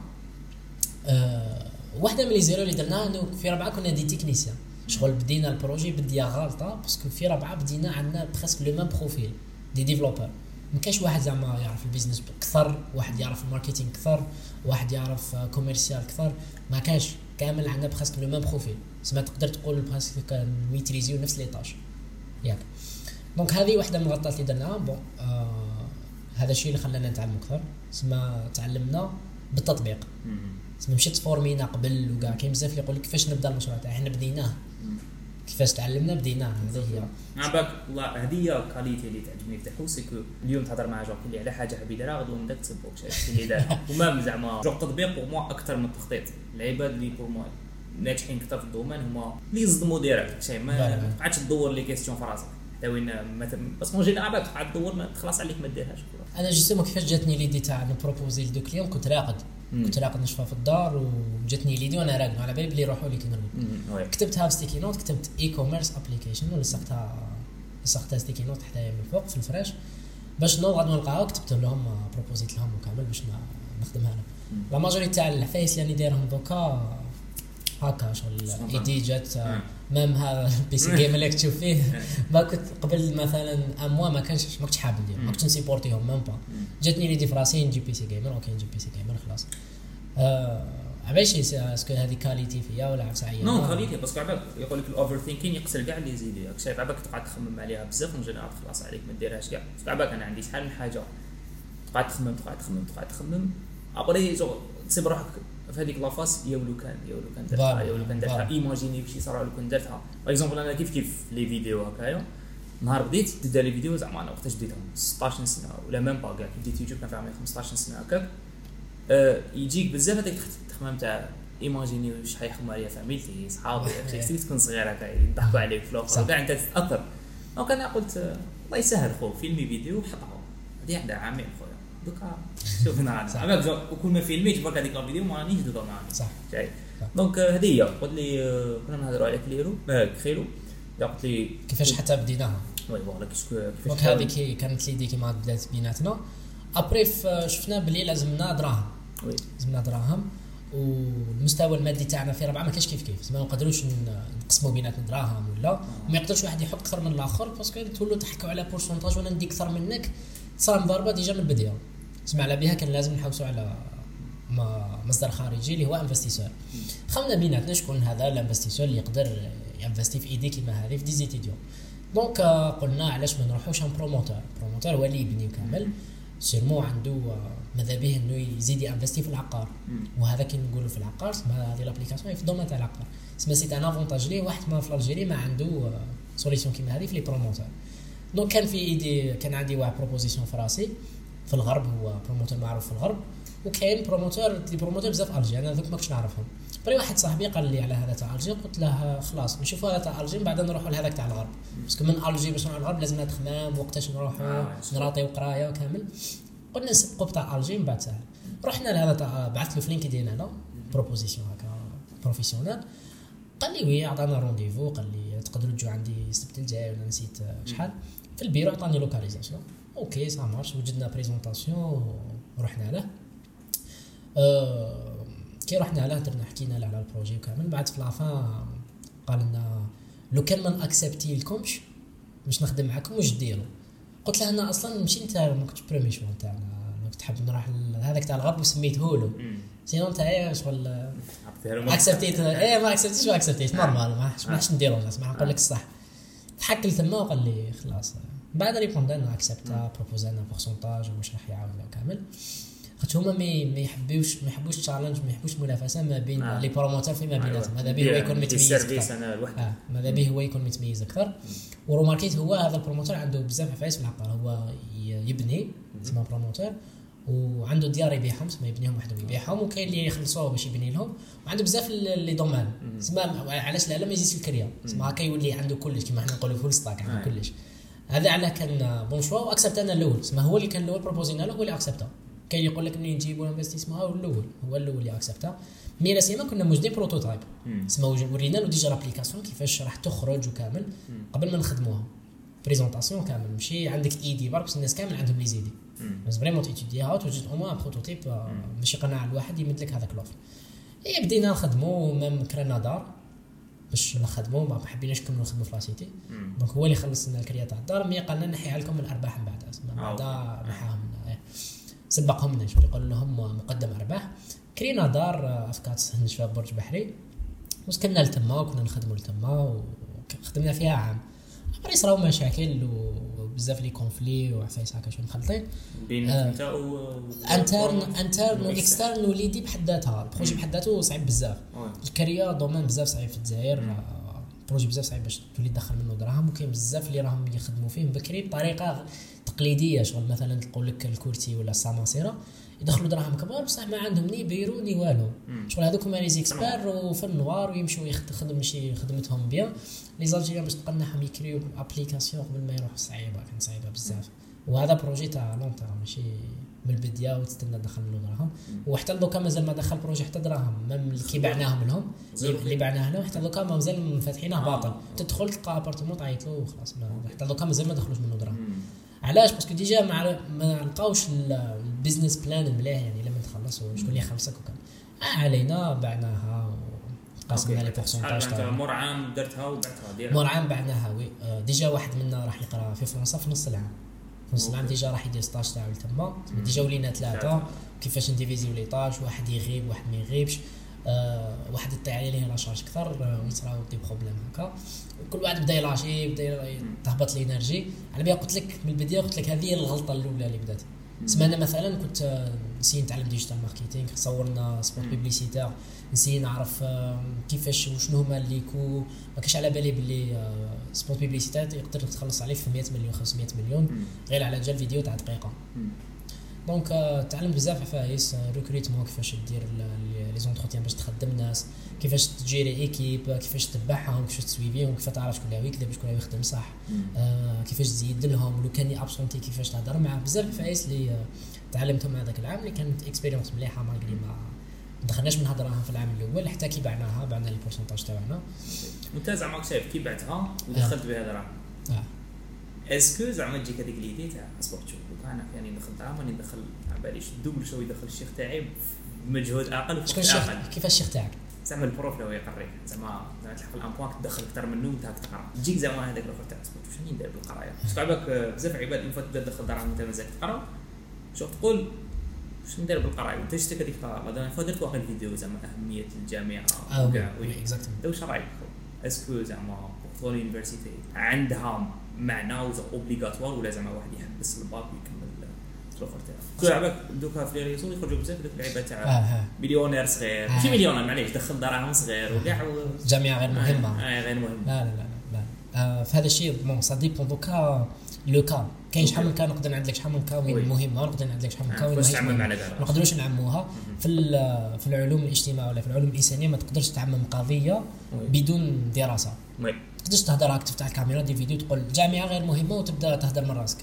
آه واحدة من les erreurs اللي درناها إنه في ربعة كنا des techniciens. شغل بدينا ال projet بديا غالطه parce que في ربعة بدينا عندنا presque le même profil des développeurs. ما كاش واحد زعما يعرف ال business أكثر واحد يعرف ال marketing أكثر واحد يعرف commercial أكثر. ما كاش. كامل عندنا presque le même profil. سما تقدر تقول presque نـ maîtriser و نفس les tâches. ياك. donc هذه واحدة من الغلطات اللي درناها. bon آه هذا الشيء اللي خلانا نتعلم أكثر. سما تعلمنا بالتطبيق. سما ماشي تـ former نا قبل وكاع. كاين بزاف اللي يقول لك كيفاش نبدأ المشروع تاعي؟ إحنا بديناه. كيفاش تعلمنا بديناه هذه هي. مع بالك والله هذه هي qualité اللي تعجبني في تحو c'est que اليوم تهضر مع جوك اللي على حاجة حاب يديرها غدوه من داك تسبوك شي اللي دارها وما زعما جو التطبيق pour moi أكثر من التخطيط. العباد اللي pour moi ناجحين أكثر في ال domaine هما اللي يصدموا direct شي ما تقعدش تدور les questions في راسك. وين مثلا parce que en général تدور ما تخلص عليك ما ديرهاش أنا justement كيفاش جاتني l'idée تاع ن proposer لدو كليون كنت راقد. كنت راقد نشفى في الدار وجاتني l'idée وأنا راقد على بالي بلي يروحوا لي oui. كتبتها في sticky note كتبت e-commerce application ولصقتها لصقتها sticky note حتى من الفوق في الفراش باش نوض نلقاها كتبت لهم proposit لهم وكامل باش نخدمها أنا. la majorité تاع العفايس اللي دايرهم دوكا هكا شغل سبحان idée جات مم. même هذا ال PC game اللي تشوف فيه. ما كنت قبل مثلا à moi ما كانش ما كنتش حاب ندير ما كنتش ن supporter هم même pas جاتني l'idée في راسي نجيب PC gamer OK نجيب PC gamer خلاص. آه عباش est-ce que هذه qualité فيا ولا عفسه عيا non qualité parce que عباك يقول لك ال overthinking يقتل كاع اللي يزيد ياك شايف عباك تقعد تخمم عليها بزاف en général خلاص عليك ما ديرهاش كاع parce que عباك أنا عندي شحال من حاجة. تقعد تخمم تقعد تخمم تقعد تخمم. après جو تسيب روحك. في هذيك la face يا ولو كان يا ولو كان درتها يا ولو كان درتها. imaginer كشي صرا لو كان درتها. par exemple أنا كيف كيف les vidéos هكايا. نهار بديت تبدا les vidéos زعما أنا وقتاش بديتهم 16 سنة ولا même pas كاع كي بديت يوتيوب كان في عمري 15 سنة هكاك. آه، يجيك بزاف هذاك التخمام تاع imaginer واش حيخمم عليا فاميلتي صحابي. شي تكون صغير هكا يضحكوا عليك في الآخر. صح. وكاع أنت تتأثر. donc أنا قلت آه، الله يسهل خو filmer vidéo وحطها. هذه عندها عامين خويا. دوكا شوفنا أنا صح. وكل ما فيلميت برك هذيك الفيديو ما رانيش دوكا معاك صح جاي. donc هذه هي قلت لي كنا نهضروا على كليرو كخيلو قلت لي كيفاش حتى بديناها oui voilà كيفاش donc كي كانت l'idée كيما بدات بيناتنا après شفنا بلي لازمنا دراهم oui لازمنا دراهم والمستوى المادي تاعنا في ربعه ما كاش كيف كيف ما نقدروش نقسموا بيناتنا دراهم ولا ما يقدرش واحد يحط أكثر من الآخر parce que تولوا تحكوا على pourcentage وأنا ندي أكثر منك صار مضاربه déjà من البدايه سمع على بها كان لازم نحوسوا على ما- مصدر خارجي اللي هو investisseur. خمنا بيناتنا شكون هذا ال investisseur اللي يقدر ي investir في idée كيما هذه في des étudiants donc آه، قلنا علاش ما نروحوش عند promoteur. promoteur هو اللي يبني كامل. sûrement عنده آه، ماذا به إنه يزيد ي investir في العقار. وهذا كي نقولوا في العقار سما هذه l'application في ال domaine تاع العقار. سما c'est un avantage ليه واحد ما في الجيري ما عنده solution كيما هذه في les promoteurs. donc كان في idée كان عندي واحد proposition في راسي. في الغرب هو promoteur معروف في الغرب وكاين promoteur des promoteurs بزاف الجي أنا ذوك ما كنتش نعرفهم. après واحد صاحبي قال لي على هذا تاع الجي قلت له خلاص نشوفوا هذا تاع الجي من بعد نروحوا لهذاك تاع الغرب. parce que من الجي باش نروحوا للغرب لازمنا تخمام وقتاش نروحوا آه، ن rater و قرايه وكامل قلنا نسبقوا بتاع الجي من بعد سهل. رحنا لهذا تاع بعثت له في لينكدين أنا proposition هكا professionnel قال لي oui عطانا rendez-vous قال لي تقدروا تجوا عندي السبت الجاي ولا نسيت شحال. في البيرو عطاني localisation OK ça marche وجدنا présentation ورحنا له آه كي رحنا له درنا حكينا له على ال projet وكامل بعد في la fin قال لنا لو كان ما ن accepter لكمش باش نخدم معاكم واش ديروا قلت له أنا أصلا ماشي انت ما كنتش premier choix تاعنا أنا كنت حاب نروح هذاك تاع الغرب وسميته له. sinon أنت شغل. accept يت إيه ما accept يتش ما accept يتش normal ما راحش نديرو ما نقول لك الصح. ضحك لي تما وقال لي خلاص. بعد répond أنا accepta propose أنا pourcentage واش راح يعاود كامل. خاطر هما ما يحبوش ما يحبوش challenge ما يحبوش منافسة ما بين آه. les promoteurs فيما بيناتهم. هذا به هو دير- يكون متميز أكثر. آه ماذا به هو يكون متميز أكثر. ورومارك هو هذا ال promoteur عنده بزاف عفايس في العقار هو يبني اسمه promoteur وعنده ديار يبيعهم تسمى يبنيهم وحده يبيعهم. وكاين اللي يخلصوه باش يبني لهم. وعنده بزاف les demandes تسمى علاش لا؟ لا ما يزيدش الكريا. تسمى هكا يولي عنده كلش كيما حنا نقولوا full stack عنده آه. كلش. هذا على كان bon choix و accepta أنا الأول. تسمى هو اللي كان الأول proposينا له هو اللي accepta كاين اللي يقول لك منين نجيبوا investissement هو الأول. هو الأول اللي accepta mais سما كنا موجودين prototype وج- ورينا له déjà l'application كيفاش راح تخرج وكامل قبل ما نخدموها. présentation كامل. ماشي عندك idée برك الناس كامل عندهم les idées. بصح vraiment تيتيديها وتوجد au moins prototype ماشي قناع الواحد يمد لك هذاك l'offre et بدينا نخدمو même كرينا دار. باش نخدمو ما حبيناش نكملو نخدمو في la cité. donc هو اللي خلص لنا الكريا تاع الدار mais قالنا نحيها لكم الأرباح من بعد من آه، بعد. نحاهم لنا إيه. سبقهم لنا شغل يقول لهم مقدم أرباح كرينا دار آه، أفكار سهل شباب برج بحري وسكننا لتما وكنا نخدموا لتما وخدمنا فيها عام après صراو مشاكل وبزاف les conflits وعفايس هكا شو مخلطين بين آه. انت و interne interne و externe و l'idée بحد ذاتها. ال projet بحد ذاته صعيب بزاف. الكاري domaine بزاف صعيب في الجزائر. projet بزاف صعيب باش تولي تدخل منه دراهم. وكاين بزاف اللي راهم يخدموا فيه. بكري بطريقة تقليدية. شغل مثلا تقول لك ال courtier ولا الساماسيره يدخلوا دراهم كبار بصح ما عندهم ni bureau ni والو. شغل هذوك هما les experts وفي ال noir ويمشوا يخدم شي خدمتهم bien. les algériens باش تقنعهم يكريو application قبل ما يروحوا صعيبه كانت صعيبة بزاف. وهذا projet تاع long terme ماشي من البداية وتستنى تدخل منه دراهم وحتى دوكا مازال ما دخل projet حتى دراهم même اللي كي بعناهم لهم. اللي بعناه لهم حتى دوكا مازال فاتحينه آه. باطل. تدخل تلقى appartement تعيط له وخلاص حتى دوكا مازال ما دخلوش منه دراهم. علاش؟ parce que déjà ما لقاوش ال business plan مليح يعني لما تخلص شكون اللي يخلصك وكان آه علينا بعناها وقاسمنا les. pourcentages تاعها مور عام درتها وبعتها؟ ديرها. مور عام بعناها oui. آه، déjà واحد منا راح يقرأ في فرنسا في نص العام. في نص العام. déjà راح يدير stage تاعو تما. déjà ولينا. ثلاثة. كيفاش نديفيزيو les tâches واحد يغيب واحد ما يغيبش. آه واحد يطيح عليه la charge أكثر. ويصراو des problèmes هكا. كل واحد بدا يلاشي بدا تهبط l'énergie على بالي قلت لك من البداية قلت لك هذه هي الغلطة الأولى اللي بدأت. سما أنا مثلا كنت آه، نسي نتعلم digital marketing صورنا spot. publicitaire نسي نعرف آه، كيفاش وشنو هما les coûts ما كانش على بالي باللي آه، spot publicitaire يقدر تخلص عليه في 100 مليون 500 مليون. غير على جال فيديو تاع دقيقة. donc آه، تعلمت بزاف عفايس recrutement كيفاش دير les entretiens باش تخدم ناس كيفاش تجيري équipe كيفاش تتبعهم كيفاش تسويفيهم كيفاش تعرف شكون اللي يكذب شكون اللي يخدم صح. آه كيفاش تزيد لهم لو كان absenter كيفاش تهضر معاه بزاف العفايس اللي آه، تعلمتهم هذاك العام اللي كانت expérience مليحة malgré ما ما دخلناش من هضراها في العام الأول حتى كي بعناها بعنا les pourcentages تاعنا. وانت زعما شايف كي بعتها ودخلت بها دراهم آه. est-ce que زعما تجيك هذيك l'idée تاع اصبر شوف دوكا أنا يعني ندخل دراهم راني ندخل على باليش le double شو يدخل الشيخ تاعي بمجهود أقل وفي أقل. كيفاش الشيخ تاعك؟ زعما ال prof لو يقريك زعما زعما تلحق الامبوان تدخل أكثر منه وانت تقرأ. تجيك زعما هذاك الآخر تاع اصبر شنو ندير بالقراية؟ parce que عباك آه، بزاف عباد اون تبدأ تدخل دراهم وانت مازال تقرأ. شوف تقول واش ندير بالقراية؟ وانت شتك هذيك la dernière fois درت واحد الفيديو زعما أهمية الجامعة آه وكاع. oui. exactement انت واش رايك est-ce que زعما pour toi l'université عندها معنى obligatoire ولا زعما واحد يحبس الباك ويكمل الآخر تاعو؟ عباك دوكا في les réseaux يخرجوا بزاف دوك اللعيبة تاع آه مليونير صغير. آه. ماشي مليونير معليش دخل دراهم صغير وكاع جامعه غير مهمة. آه غير مهم لا لا لا لا. آه في هذا الشيء bon ça dépend دوكا le cas كاين شحال من cas نقدر نعد لك شحال من cas oui. وين مهمه ونقدر نعد لك شحال من cas آه، وين. مع ما نقدروش نعموها. في في العلوم الاجتماعية ولا في العلوم الإنسانية ما تقدرش تعمم قضية. بدون دراسة. تقدرش تهضر هاك تفتح الكاميرا دير فيديو تقول الجامعة غير مهمة وتبدا تهضر من راسك.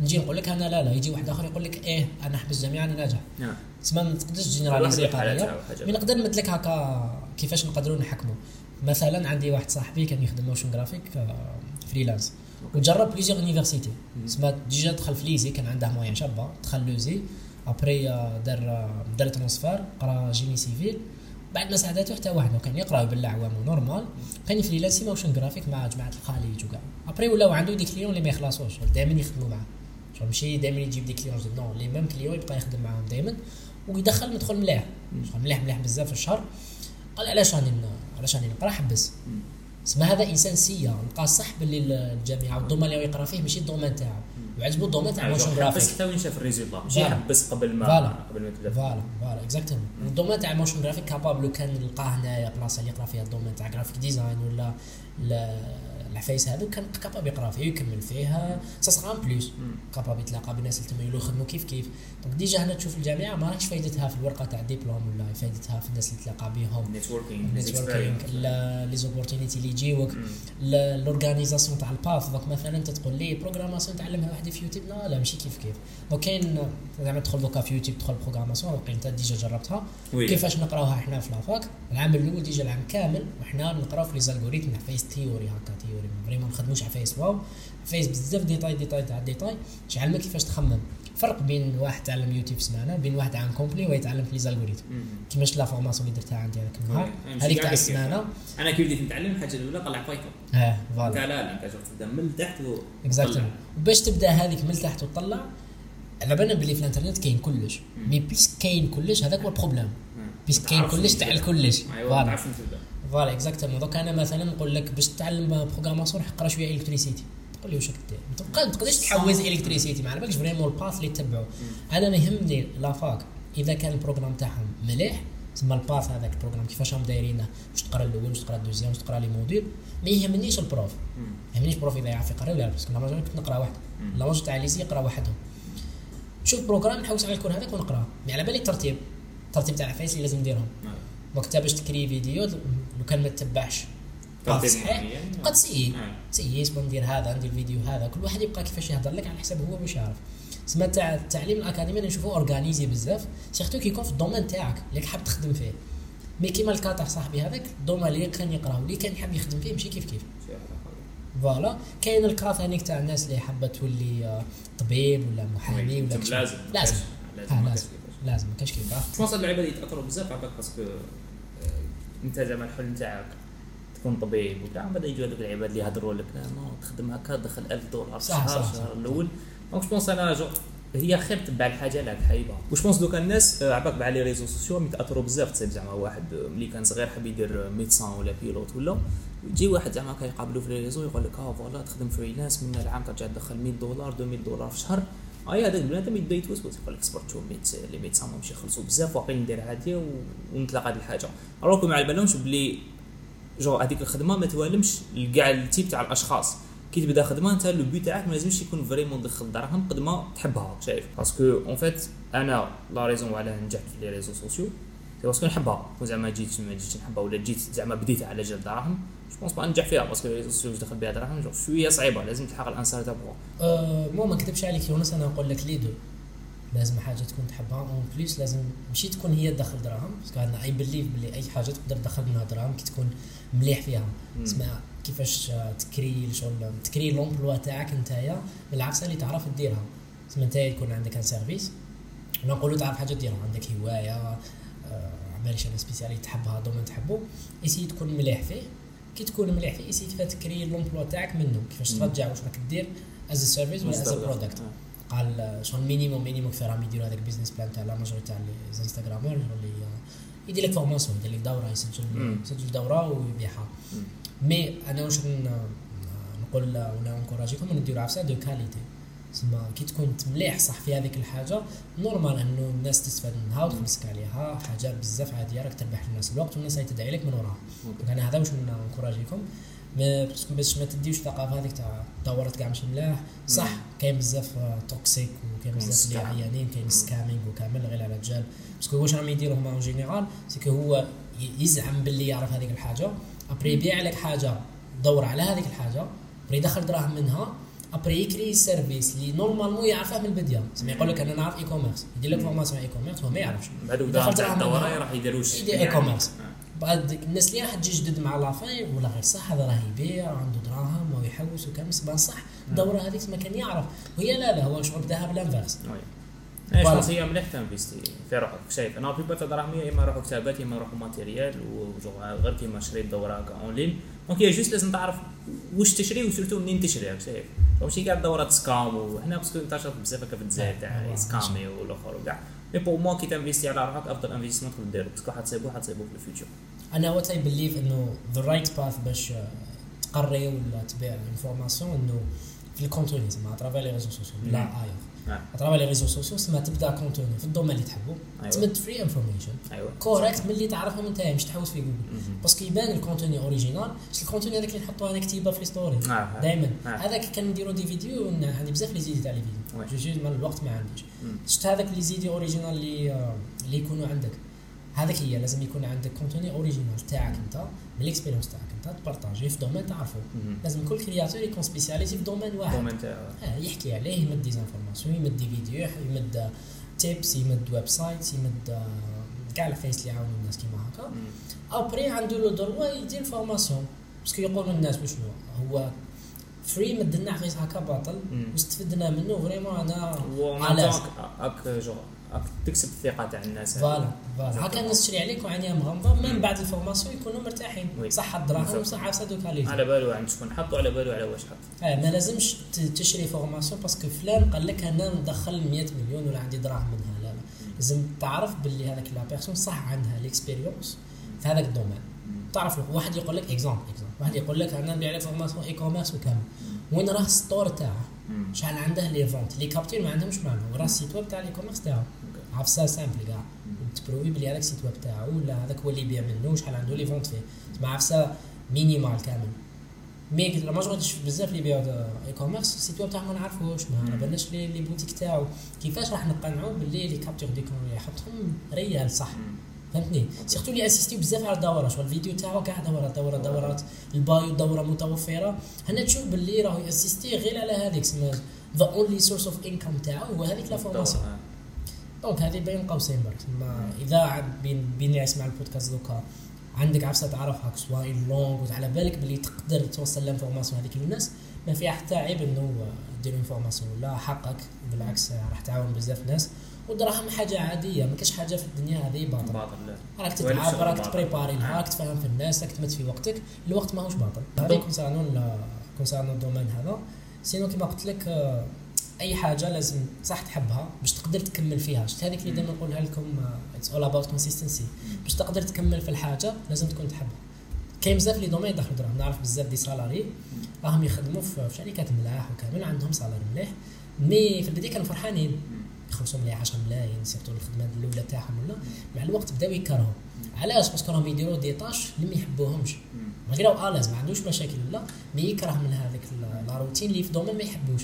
نجي نقول لك أنا لا لا. يجي واحد آخر يقول لك إيه أنا حبس الجامعة أنا ناجح. نعم. تسمى ما تقدرش généraliser قضية. mais نقدر نمد لك هكا كيفاش نقدروا نحكموا. مثلا عندي واحد صاحبي كان يخدم motion graphic freelance وجرب plusieurs universités سما déjà دخل في l'ESI كان عنده moyenne شابة. دخل l'ESI après دار دار transfert قرا génie civil بعد ما ساعدته حتى واحد كان يقرأ يبلع عوامه normal كان يفريلانسي motion graphic مع جماعة الخليج وكاع après ولاو عنده des clients اللي ما يخلصوش دائما يخدموا معاه. شغل ماشي دائما يجيب des clients non les mêmes clients يبقى يخدم معاهم دائما ويدخل مدخل مليح. شغل مليح مليح بزاف في الشهر. قال علاش راني علاش راني نقرأ؟ حبس. سما هذا إنسان سيا لقى صح باللي الجامعة وال domaine اللي يقرأ فيه ماشي ال domaine تاعو. وعجبو ال domaine تاع motion graphic بس حتى وين شاف ال résultat ماشي يحبس قبل ما voilà. قبل ما تبدا voilà. voilà. exactement ال domaine تاع motion graphic capable كان نلقاه هنايا بلاصه اللي يقرا فيها ال domaine تاع graphic design ولا العفايس هذو كان capable يقرا فيه ويكمل فيه ça sera un plus capable يتلاقى بالناس اللي تما يخدموا كيف كيف. donc déjà هنا تشوف الجامعة ما راكش فايدتها في الورقة تاع الدبلوم ولا فايدتها في الناس اللي تلاقى بهم networking les opportunités اللي يجيوك. l'organisation تاع ال path donc مثلا انت تقول لي programmation تعلمها وحدي في يوتيوب لا لا ماشي كيف كيف. donc كاين زعما تدخل دوكا في يوتيوب تدخل programmation انت déjà جربتها. كيفاش نقراوها إحنا في la fac؟ العام الأول déjà العام كامل وحنا نقراو في les algorithmes عفيس théorie هكا théorie vraiment ما نخدموش على فيس. واو عفيس بزاف détails détails تاع détails. تعلمك كيفاش تخمم؟ فرق بين واحد تعلم يوتيوب سمانه بين واحد عام complet ويتعلم في les algorithmes كيفاش la formation اللي درتها عندي هذاك النهار؟ هذيك تاع السمانه أنا كي بديت نتعلم الحاجة الأولى طلع Python آه voilà. لا لا أنت تبدا من تحت و exactement وباش تبدأ هذيك من تحت وتطلع على بالنا بلي في الإنترنت كاين كلش. mais pièce كاين كلش هذاك هو ال problème. pièce كاين كلش تاع الكلش voilà. voilà exactement. دوك أنا مثلا نقول لك باش تتعلم programmation روح اقرا شوية électricité. تقول لي واش راك دير. ما تقدرش تحوز électricité ما بالكش vraiment ال path اللي تبعوا أنا ما يهمني la fac إذا كان ال programme تاعهم مليح تسمى ال path هذاك ال programme. كيفاش راهم دايرينه واش تقرا الأول واش تقرا ال deuxième واش تقرا les modules. ما يهمنيش ال prof. ما يهمنيش ال prof إذا يعرف يقرأ ولا parce que la majeure كنت نقرأ واحد. la majeure تاع ليزي يقرأ وحدهم شوف programme نحوس على ال cours هذاك ونقراه mais على بالي الترتيب. الترتيب تاع العفايس اللي لازم نديرهم. donc انت باش تكري فيديو لو كان ما تتبعش. صحيح. تبقى تسيي تسيي اسمه ندير هذا ندير الفيديو هذا. كل واحد يبقى كيفاش يهضر لك على حسب هو باش يعرف. سما تاع التعليم الأكاديمي أنا نشوفه organisé بزاف. surtout كي يكون في ال domaine تاعك اللي حاب تخدم فيه. mais كيما ال cas تاع صاحبي هذاك ال domaine اللي كان يقرا واللي كان يحب يخدم فيه ماشي كيف كيف. voilà كاين ال cas ثانيك تاع الناس اللي حابة تولي طبيب ولا محامي ولا لازم. لازم. لازم. لازم. لازم. ما كاش كيف. جو اللعيبه اللي يتاثروا بزاف عباك parce que انت زعما الحلم تاعك تكون طبيب وكاع بعد يجوا هذوك العباد اللي يهضروا لك لا non تخدم هكا دخل 1000 دولار في صح الشهر الأول. donc جو أنا جو هي خير تبع الحاجة اللي حابها واش pense دوكا الناس عباك مع les réseaux sociaux متاثروا بزاف تصيب زعما واحد ملي كان صغير حاب يدير médecin ولا pilote ولا يجي واحد زعما كيقابلو في les réseaux يقول لك آه voilà تخدم freelance من العام كترجع تدخل 100 دولار 2000 دولار في الشهر اي هذاك البنادم يبدا يتوسوس يقول لك صبرت ميت les médecins ماهمش يخلصوا بزاف واقيلا ندير هاديه ونتلاقى هذه الحاجة راكم ما على بالهمش بلي جو هذيك الخدمه ما توالمش لكاع ال types تاع الاشخاص كي تبدا خدمه انت le but تاعك ما لازمش يكون vraiment دخل دراهم قد ما تحبها شايف parce que en fait أنا la raison علاه نجحت في les réseaux sociaux c'est parce que نحبها زعما جيت ما جيتش نحبها ولا جيت زعما بديت على جال دراهم je pense با ننجح فيها parce que réseaux sociaux دخل بها دراهم جو شوية صعيبة لازم تلحق الانسان تبعها أه مو ما نكذبش عليك يونس أنا نقول لك les deux لازم حاجة تكون تحبها en plus لازم ماشي تكون هي تدخل دراهم parce que أنا I believe بلي أي حاجة تقدر تدخل منها دراهم كي تكون مليح فيها. اسمع كيفاش تكري شغل تكري l'emploi تاعك نتايا من العفسه اللي تعرف ديرها اسمع نتايا يكون عندك un service نقولوا تعرف حاجة ديرها عندك هواية عمالش أنا spécialité تحبها domaine تحبه essaie تكون مليح فيه. كي تكون مليح فيه essaie كيفاش تكري l'emploi تاعك منه كيفاش ترجع واش راك دير as service ولا as product قال شغل minimum minimum كيف راهم يديروا هذاك ال business plan تاع la majorité تاع les instagrameurs اللي يدير لك formation يدير لك دورة يسجل يسجل دورة ويبيعها. mais أنا واش نقول ولا نو encourager كم نديروا عفسة de qualité تسمى كي تكون مليح صح في هذيك الحاجة normal إنه الناس تستفاد منها وتمسك عليها حاجة بزاف عادية راك تربح للناس. الوقت والناس تدعي لك من وراها. أنا هذا واش نكوراجيكم باش ما تديوش الثقافة هذيك تاع دورت كاع مش ملاح. صح كاين بزاف toxique وكاين بزاف اللي عيانين كاين scamming وكامل غير على الرجال. parce que واش راهم يديروا هما en général ce que هو يزعم باللي يعرف هذيك الحاجة. après يبيع لك حاجة دور على هذيك الحاجة. après يدخل دراهم منها. après يكري service اللي normalement يعرفها من البدايه سمي يقول لك أنا نعرف e-commerce يدير لك formation e-commerce هو ما يعرفش بعد دخل دراهم الدوره راح يديروش يدير e-commerce بعد الناس اللي راح تجي جدد مع la fail ولا غير صح هذا راه يبيع عنده دراهم ويحوس وكامل بان صح الدوره هذيك ما كان يعرف وهي لا لا هو شغل بداها بال inverse أنا voilà. شخص هي مليح تنفيستي في روحك شايف أنا في تاع دراهم يا اما يروحوا كتابات يا اما يروحوا matériel وجو غير كيما شريت دوره هكا en ligne donc هي juste لازم تعرف واش تشري و surtout منين تشري راك ماشي كاع دورات scam وحنا parce que انتشرت بزاف هكا في الجزائر تاع سكامي والأخر. وكاع mais pour moi كي تنفيستي على روحك أفضل investissement تقدر ديرو parce que حتصيبو حتصيبو في ال future أنا what I believe إنه the right path باش تقري ولا تبيع information إنه في ال contenu زعما à travers les réseaux sociaux لا مم. آه. à travers les réseaux sociaux سما تبدا contenu في ال domaine اللي تحبه أيوة. تمد free information ايوا correct ملي تعرفهم انت مش تحوس في جوجل. parce que يبان ال contenu original شفت ال contenu هذاك اللي نحطوه أنا كتيبه في story آه. دائما آه. هذاك كنديروا des vidéos عندي بزاف les idées تاع les. vidéos جوجي mais الوقت ما عنديش. شفت هذاك les idées originales اللي آه، اللي يكونوا عندك هذاك هي لازم يكون عندك contenu original تاعك انت من ال expérience تاعك انت تبارطاجي في domaine تعرفه. لازم كل créateur يكون spécialisé في domaine واحد. domaine تاع آه يحكي عليه يمد des informations يمد des vidéos يمد tips يمد website يمد آه، كاع العفيس اللي يعاونوا الناس كيما هكا. après عنده le droit يدير formation. parce que يقولوا الناس وشنو هو؟ vrai مدلنا عفيس هكا باطل. واستفدنا منه vraiment أنا على هاك تكسب الثقة تاع الناس voilà voilà. هكا الناس تشري عليك وعينيها مغمضة من. بعد ال formation يكونوا مرتاحين. oui. صح الدراهم دوك عليه على بالو عند شكون حط وعلى بالو على واش حط. آه ما لازمش تشري formation parce que فلان قال لك أنا ندخل 100 مليون ولا عندي دراهم منها. لا لا. لازم تعرف باللي هذاك la personne صح عندها l'expérience في هذاك ال domaine. تعرف له واحد يقول لك exemple exemple واحد يقول لك أنا نبيع لك formation e-commerce وكامل. وين راه store تاعه. شحال عنده les ventes les captures ما عندهمش معنى. وراه ال site web تاع l'e-commerce تاعو عفسه simple كاع. تبروفي بلي هذاك ال site web تاعو ولا هذاك هو اللي يبيع منه وشحال عنده les ventes فيه. تسمع عفسه minimale كامل. mais la majorité شفت بزاف اللي يبيعوا e-commerce ال site web تاعهم ما نعرفوش ما. بالناش les boutiques تاعو. كيفاش راح نقنعوا باللي les captures d'écran اللي يحطهم réelles صح. فهمتني؟ surtout اللي اسيستيو بزاف على الدورة. شغل الفيديو تاعو كاع دورات دورات دورات ال bio دوره متوفرة. هنا تشوف باللي راهو يأسيستي غير على هذيك سما the only source of income تاعو. هو هذيك la formation. donc هذه بين قوسين برك ما إذا بين بين اللي يسمع البودكاست دوكا عندك عفسة تعرف هاك سوا لونغ وعلى بالك باللي تقدر توصل l'information هذيك للناس ما فيها حتى عيب إنه دير information لا حقك بالعكس راح تعاون بزاف ناس. والدراهم حاجة عادية ما كاش حاجة في الدنيا هذه باطل باطل راك ولا تتعب راك. تبريباري آه. راك تفهم في الناس راك تمد في وقتك. الوقت ماهوش باطل. هذا concernant concernant ال domaine هذا. sinon كيما قلت لك آه، أي حاجة لازم صح تحبها باش تقدر تكمل فيها. شفت هذيك اللي. دائما نقولها لكم it's all about consistency باش تقدر تكمل في الحاجة لازم تكون تحبها. كاين بزاف les domaines يدخلوا دراهم. نعرف بزاف des salariés راهم يخدموا في شركات ملاح وكامل عندهم salaire مليح. mais في البداية كانوا فرحانين. يخلصوا مليح 10 ملايين surtout الخدمة الأولى تاعهم ولا. مع الوقت بداو يكرهوا. علاش؟ parce que راهم يديروا des tâches اللي ما يحبوهمش. malgré à l'aise ما عندوش مشاكل. لا mais يكره من هذاك la routine اللي في domaine ما يحبوش.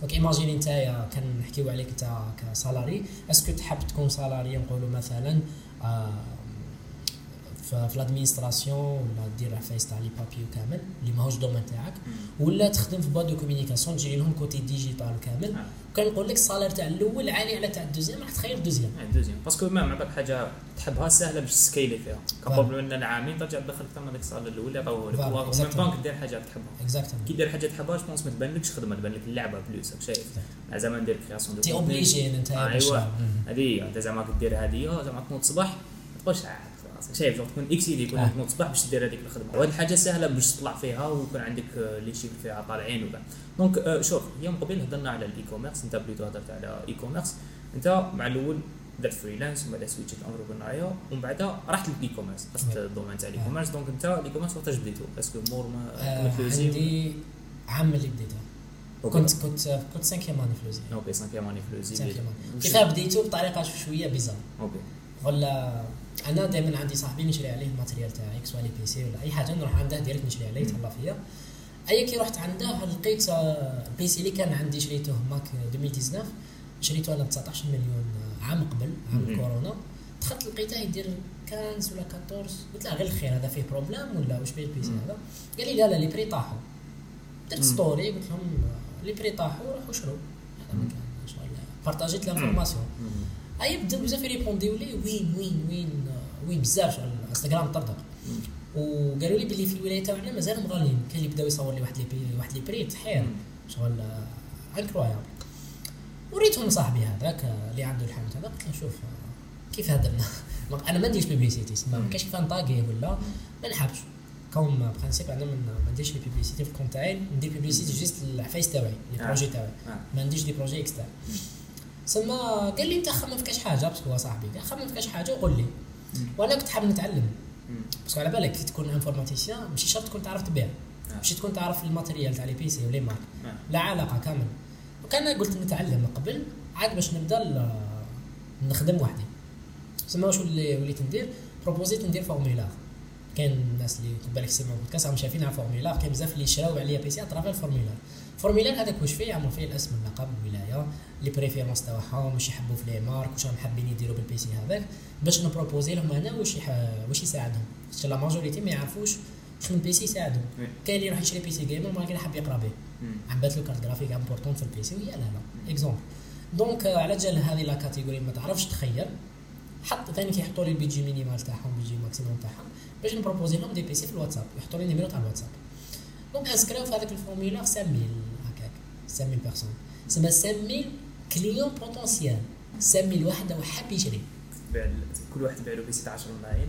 donc imaginer نتايا كان نحكيو عليك أنت ك salarié est-ce que تحب تكون salarié؟ نقولوا مثلا آه، في في l'administration ولا دير عفايس تاع les papiers وكامل اللي ماهوش domaine تاعك. ولا تخدم في boîte de communication تجي لهم côté digital كامل آه. كان نقول لك ال salaire تاع الأول عالي على تاع ال deuxième راح تخير ال deuxième آه، deuxième parce que ما عندك حاجة تحبها سهله باش تسكيلي فيها كابابل من العامين ترجع تدخل أكثر من هذيك الصاله الاولى يعطوه لك exactly. طونك دير حاجة تحبها اكزاكتومون كي دير حاجة تحبها جوبونس ما تبانلكش خدمه تبان لك اللعبه بلوس شايف زعما ندير كرياسيون دو تي. اوبليجي انت آه، ايوا. هذه زعما كدير هذه زعما تنوض الصباح تبقاش شايف جو تكون اكسيدي يكون آه. تنوض الصباح باش دير هذيك الخدمة. وهذه الحاجة سهلة باش تطلع فيها ويكون عندك آه، لي شيفر فيها طالعين وكاع دونك آه، شوف يوم قبل هضرنا على الاي كوميرس انت بليتو هضرت على اي كوميرس انت مع الأول درت freelance ومن بعد سويتشت entrepreneuriat ومن بعد رحت لل e-commerce oui. ال domaine تاع ال e-. commerce donc انت ال e-commerce وقتاش بديتو؟ est-ce que مور ما آه، عندي عام اللي بديتها okay. كنت كنت كنت cinquième année ف l'ESI okay cinquième année في l'ESI cinquième كيفاه بديتو؟ بطريقة شوية bizarre okay ولا أنا دائما عندي صاحبي نشري عليه ال matériel تاعي سواء les PC ولا أي حاجة نروح عنده direct نشري عليه يتهلا فيا. أي كي رحت عنده لقيت آه، ال PC اللي كان عندي شريته ماك 2019 شريته أنا ب 19 مليون آه، عام قبل عام مم. الكورونا دخلت لقيته يدير 15 ولا 14 قلت له غير الخير هذا فيه problème ولا واش بيه ال PC. هذا؟ قال لي لا لا les prix طاحوا درت. story قلت لهم آه، les prix طاحوا روحوا شرو. هذا ما. كان بارطاجيت l'information. أي بداو بزاف يريبونديو لي وين وين وين آه، وين بزاف شغل انستغرام طردق مم. وقالوا لي باللي في الولاية تاعنا مازال مغالين كاين اللي بداو يصور لي واحد les prix واحد les prix تحير مم. شغل incroyable وريتهم صاحبي هذاك آه، اللي عنده الحانوت هذا قلت له شوف آه، كيف درنا ما- أنا ما نديرش publicité ما كاينش كيف نطاقيه ولا ما نحبش. comme principe أنا ما نديرش les publicités في ال compte تاعي ندير publicité juste العفايس تاعي les آه. projets تاعي. آه. ما نديرش des projets externes سما قال لي أنت خمم في كاش حاجة. parce que صاحبي قال خمم في كاش حاجة وقول لي. وأنا كنت حاب نتعلم. parce que على بالك كي تكون informaticien ماشي شرط تكون تعرف تبيع. ماشي تكون تعرف ال matériel تاع les PC و les marques آه. لا علاقة كامل وكان قلت نتعلم من قبل. عاد باش نبدأ نخدم وحدي. سما واش اللي وليت ندير؟ بروبوزيت ندير formulaire كاين الناس اللي بالك سيما بودكاست راهم شايفين على formulaire كاين بزاف اللي شراو عليا PC à travers ال formulaire ال formulaire هذاك واش فيه؟ يعملوا فيه الاسم اللقب الولايه les préférences تاعهم واش يحبوا في les marques واش راهم حابين يديروا بال PC هذاك. باش نبروبوزي لهم أنا واش. واش يساعدهم. خاطر la majorité ما يعرفوش واش من PC يساعدهم. كاين اللي يروح يشري PC gamer ما حاب يقرأ به. مم. عبات له carte graphique importante في ال PC وهي لا لا. exemple donc آه، على جال هذه la catégorie ما تعرفش تخير حط ثاني كيحطوا لي ال budget minimal تاعهم budget maximum تاعهم. باش نبروبوزي لهم des PC في الواتساب. يحطوا لي ال numéro تاع الواتساب. donc انسكريو في هذاك ال formulaire 5000 هكاك 5000 personnes سما 5000 clients potentiels 5000 واحد هو حاب يشري تبيع كل واحد تبيع له تاع 10 ملايين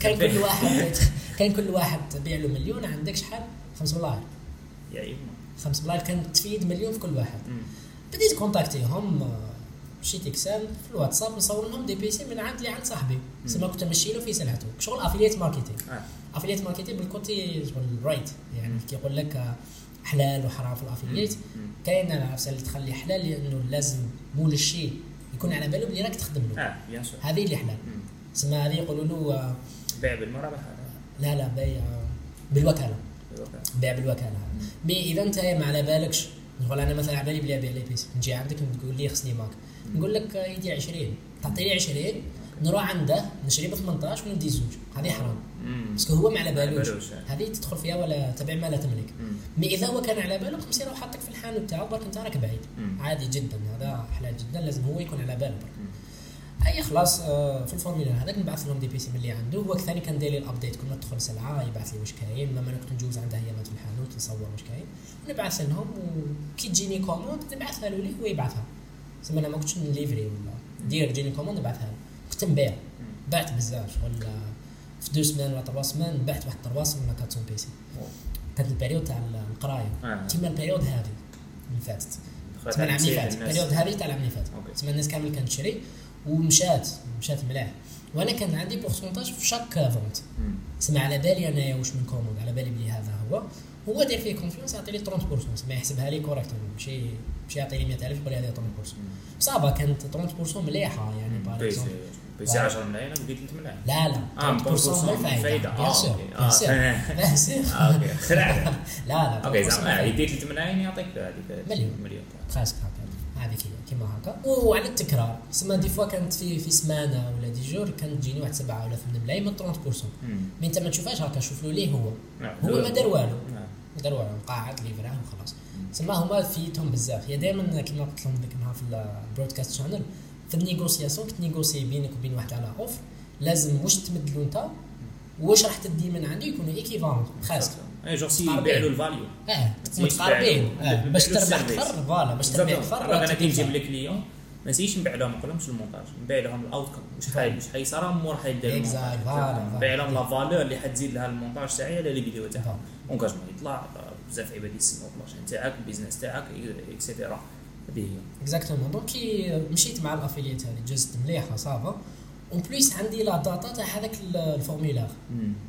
كان-. كل واحد كان كل واحد تبيع له مليون عندك شحال؟ 5 دولار يا ايما 5 دولار كان تفيد مليون في كل واحد. بديت كونتاكتيهم آه، مشيت اكسل في الواتساب نصور لهم دي بي سي من عند اللي عند صاحبي. سما كنت نمشي له في سلعته. شغل افيليت ماركتينغ آه. أفيليت ماركتينغ بالكوتي رايت يعني كيقول لك آه، حلال وحرام في الأفيليت مم. كاين العفسه اللي تخلي حلال لأنه لازم مول الشيء يكون على باله بلي راك تخدم له. آه bien sûr هذه اللي حلال. سما هذه يقولوا له آه، بيع بالمرابح لا لا بيع بالوكالة. هذا بيع بالوكالة. mais إذا أنت ما على بالكش نقول أنا مثلا على بالي بلي أبيع les PC. نجي عندك تقول لي خصني ماك. نقول لك آه، يدي 20 تعطي لي 20 نروح عنده نشري ب 18 وندي زوج هذه حرام. parce que هو ما على بالوش. هذه تدخل فيها ولا تبع ما لا تملك. mais إذا هو كان على باله خمسين يروح حاطك في الحانوت تاعو برك أنت راك بعيد. مم. عادي جدا. هذا حلال جدا. لازم هو يكون على باله برك. أي خلاص آه، في ال formulaire هذاك نبعث لهم des PC من اللي عنده. هو ثاني كان داير ال update. كل ما تدخل سلعة يبعث لي واش كاين لما أنا كنت نجوز عنده هي في الحانوت نصور واش كاين ونبعث لهم. وكي تجيني كوموند نبعثها له ليه هو يبعثها سما أنا ما كنتش نليفري ولا. دير تجيني commande نبعثها له. كنت نبيع بعت بزاف. ولا في deux semaines ولا trois semaines بعت واحد تروا سمان ولا 400 PC كانت ال période تاع القراية. آه. كيما ال période هذه اللي فاتت. تسمى العام اللي فات. الناس. ال période هذه تاع العام اللي فات. تسمى الناس كامل كانت تشري ومشات. مشات ملاح. وأنا كان عندي pourcentage في chaque vente. سما على بالي أنا واش من commande على بالي بلي هذا هو. هو داير فيه confiance يعطي لي 30% سما يحسبها لي correctement ماشي ماشي يعطي لي 100000 يقول لي هذه 30% ça va كانت 30% مليحة يعني par PC. Exemple PC 10 ملايين بديت 3 ملايين لا لا. آه 30% من بالفايده فايدة. bien آه okay. آه آه، okay. خلع لا. لا okay 30% زعما. يديك 3 ملايين يعطيك هذيك مليون. مليون. هكا هذيك هي كيما هكا. وعلى التكرار. سما des fois كانت في في سمانة ولا dix jours كانت تجيني واحد سبعة ولا ثمانية ملايين من 30% مم. mais انت ما تشوفهاش هكا شوف له ليه هو. نعم. هو ما دار والو. نعم. ما دار والو. قاعد ليفراه وخلاص. سما هما فيتهم بزاف. هي دائما كيما قلت لهم ديك النهار في ال broadcast channel في ال négociation كي تنيغوسي بينك وبين واحد على offre لازم واش تمد له انت واش راح تدي من عنده يكونوا équivalents خاصك اي جور سي. يبيع له ال value آه متقاربين له- آه، باش تربح ال service. كثر voilà باش تربح بالضبط. كثر أنا كنجيب كثر. les clients ما نسيش نبيع لهم نقول لهمش المونتاج نبيع لهم ال outcome واش حايد واش حيصرى مور حيدير Exact. Voilà, نبيع. لهم la valeur اللي حتزيد لها المونتاج تاعي على les vidéos تاعها Voilà. engagement يطلع بزاف عباد يسمعوا البلاشين تاعك ال business تاعك et cetera هي exactement donc كي مشيت مع ال affiliate هذه جزت مليحة ça va. en plus عندي la data تاع هذاك ال- ال formulaire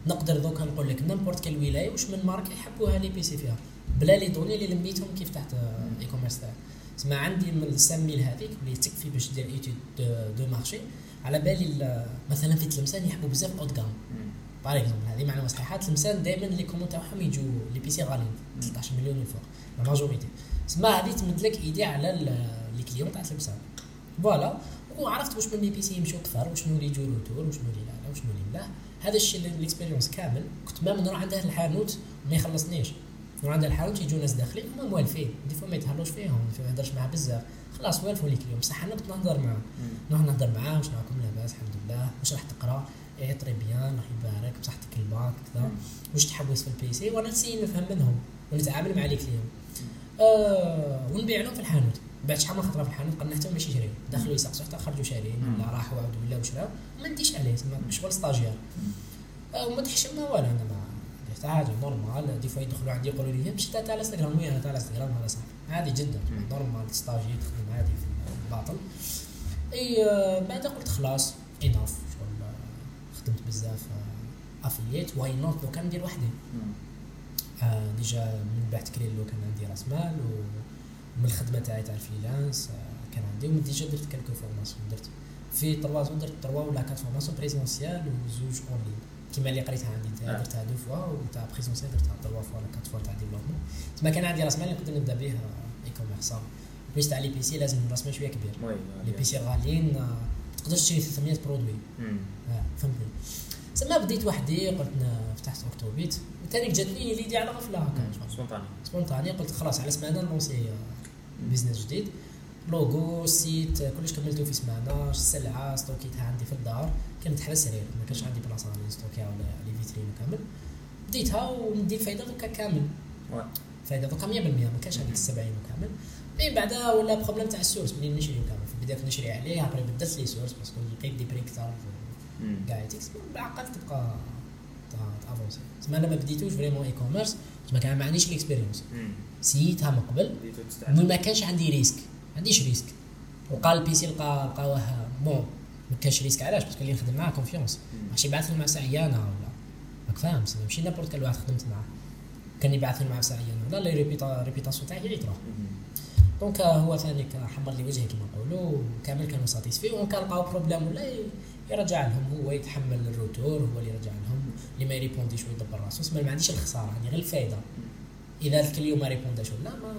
نقدر دوكا نقول لك n'importe quelle ولايه واش من ماركه يحبوها les PC فيها. بلا les données اللي لميتهم كي فتحت ال e-commerce تاعي. تسمى عندي من ال sample هذيك اللي تكفي باش دير étude de marché على بالي ال- مثلا في تلمسان يحبوا بزاف haut de gamme par exemple هذه معلومة صحيحة. تلمسان دائما les commandes تاعهم يجوا les PC غاليين 13 مليون الفوق. la majorité تسمى هذه تمد لك idée على ال- les clients تاع تلمسان voilà. وعرفت واش من les PC يمشيو كثر وشنو اللي يجوا retour وشنو اللي لا لا وشنو اللي ملاح هذا الشيء اللي- ال expérience كامل. كنت ما نروح عنده الحانوت ما يخلصنيش. نروح عند الحانوت يجوا ناس داخلين هما موالفين. des fois ما يتهلاوش فيهم في ما يهدرش معاه بزاف. خلاص والفوا les clients بصح أنا كنت نهضر معاه. نروح نهضر معاه واش راكم لاباس؟ الحمد لله. واش راح تقرا؟ إيه très bien الله يبارك. بصحتك الباك كذا. واش تحوس في ال PC؟ وأنا نسي نفهم منهم ونتعامل مع les clients. آه ونبيع لهم في الحانوت. بعد شحال من خطرة في الحانوت؟ قلنا حتى ماشي شري دخلوا يسقسوا حتى خرجوا شاريين. ولا راحوا عاودوا ولاو شراو ما نديش عليه تما شغل stagiaire آه، وما تحشم ما والو أنا ما حاجة normal des fois يدخلوا عندي يقولوا لي ماشي انت تاع الانستغرام وين أنا تاع الانستغرام هذا صح. عادي جدا. normal stagiaire تخدم عادي في الباطل إي آه، بعد قلت خلاص enough شغل آه، خدمت بزاف affiliate why not لو كان ندير وحدي. آه déjà من بعد كريلو كان عندي راس مال ومن الخدمة تاعي تاع ال freelance آه كان عندي. ومن déjà درت quelques formations. درت في trois درت trois ولا quatre formations présentielles وزوج اونلاين. كيما اللي قريتها عندي انت آه. درتها deux fois وتاع présentiel درتها trois fois ولا quatre fois تاع développement. تما كان عندي راس مال اللي نقدر نبدا به e-commerce plus تاع les PC لازم راس مال شوية كبير. les PC غاليين تقدرش تشري 300 produits. فهمتني. سما بديت وحدي قلت فتحت اوكتوبيت وثاني جاتني l'idée على غفلة هكا. شغل. spontanée. spontanée قلت خلاص على سمانه نلونسي business جديد. logo site كلش كملته في سمانه السلعه ستوكيتها عندي في الدار. كانت حاله سرير ما كانش عندي بلاصة نستوكيها ولا les vitrines وكامل بديتها وندي الفايده دوكا كامل. فايدة دوكا 100% ما كانش هذيك 70 وكامل من بعدا ولا problème تاع ال source منين نشري وكامل في البدايه كنت نشري عليه après بدلت les sources parce que لقيت des prix كثار. كاع تيكس بالعقل تبقى تافونسي تسمى أنا ما بديتوش vraiment e-commerce ما كان ما عنديش ال expérience مم. سيتها من قبل ما كانش عندي risque ما عنديش risque وقال ال PC لقى لقاوه bon ما كانش risque علاش parce que اللي نخدم معاه confiance. ماشي يبعث لي سلعه عيانه ولا راك فاهم ماشي n'importe quel واحد خدمت معاه كان يبعث لي سلعه عيانه لا لا réputa réputation تاعي تروح مم. donc هو ثاني كان حمر لي وجهي كما نقولوا وكامل كانوا satisfaits وان كان لقاو problème ولا يرجع لهم هو يتحمل ال retour هو اللي يرجع لهم اللي ما يريبونديش ويدبر راسو سما ما عنديش الخسارة عندي غير الفايدة. إذا ال client ما ريبونداش ولا ما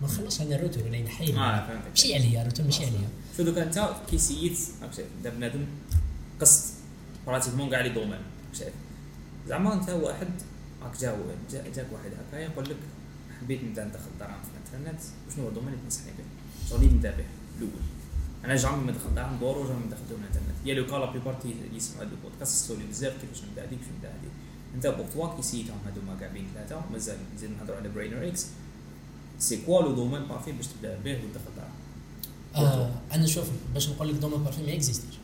ما نخلصش أنا ال retour ينحي لي. آه فهمتك. ماشي عليا ال retour ماشي عليا. شو دوكا أنت كي سييت بدا بنادم قصت pratiquement كاع les domaines زعما أنت واحد راك جا جا- جاك واحد هكا يقول لك حبيت نبدأ ندخل دراهم في الإنترنت وشنو هو ال domaine اللي تنصحني به؟ شغل نبدأ به الأول. أنا ما دخل دراهم دورو jamais ندخل domaine الإنترنت. y a le cas la plupart يسمعوا هذا البودكاست سولي بزاف كيفاش نبدا هذيك كيفاش نبدا هذيك انت pour toi كي سييتهم هذوما كاع بين ثلاثة مازال نزيد نهضروا على برينر إكس c'est quoi le domaine parfait باش تبدأ به وتدخل دراهم آه أنا شوف باش نقول لك domaine parfait ما اكزيستيش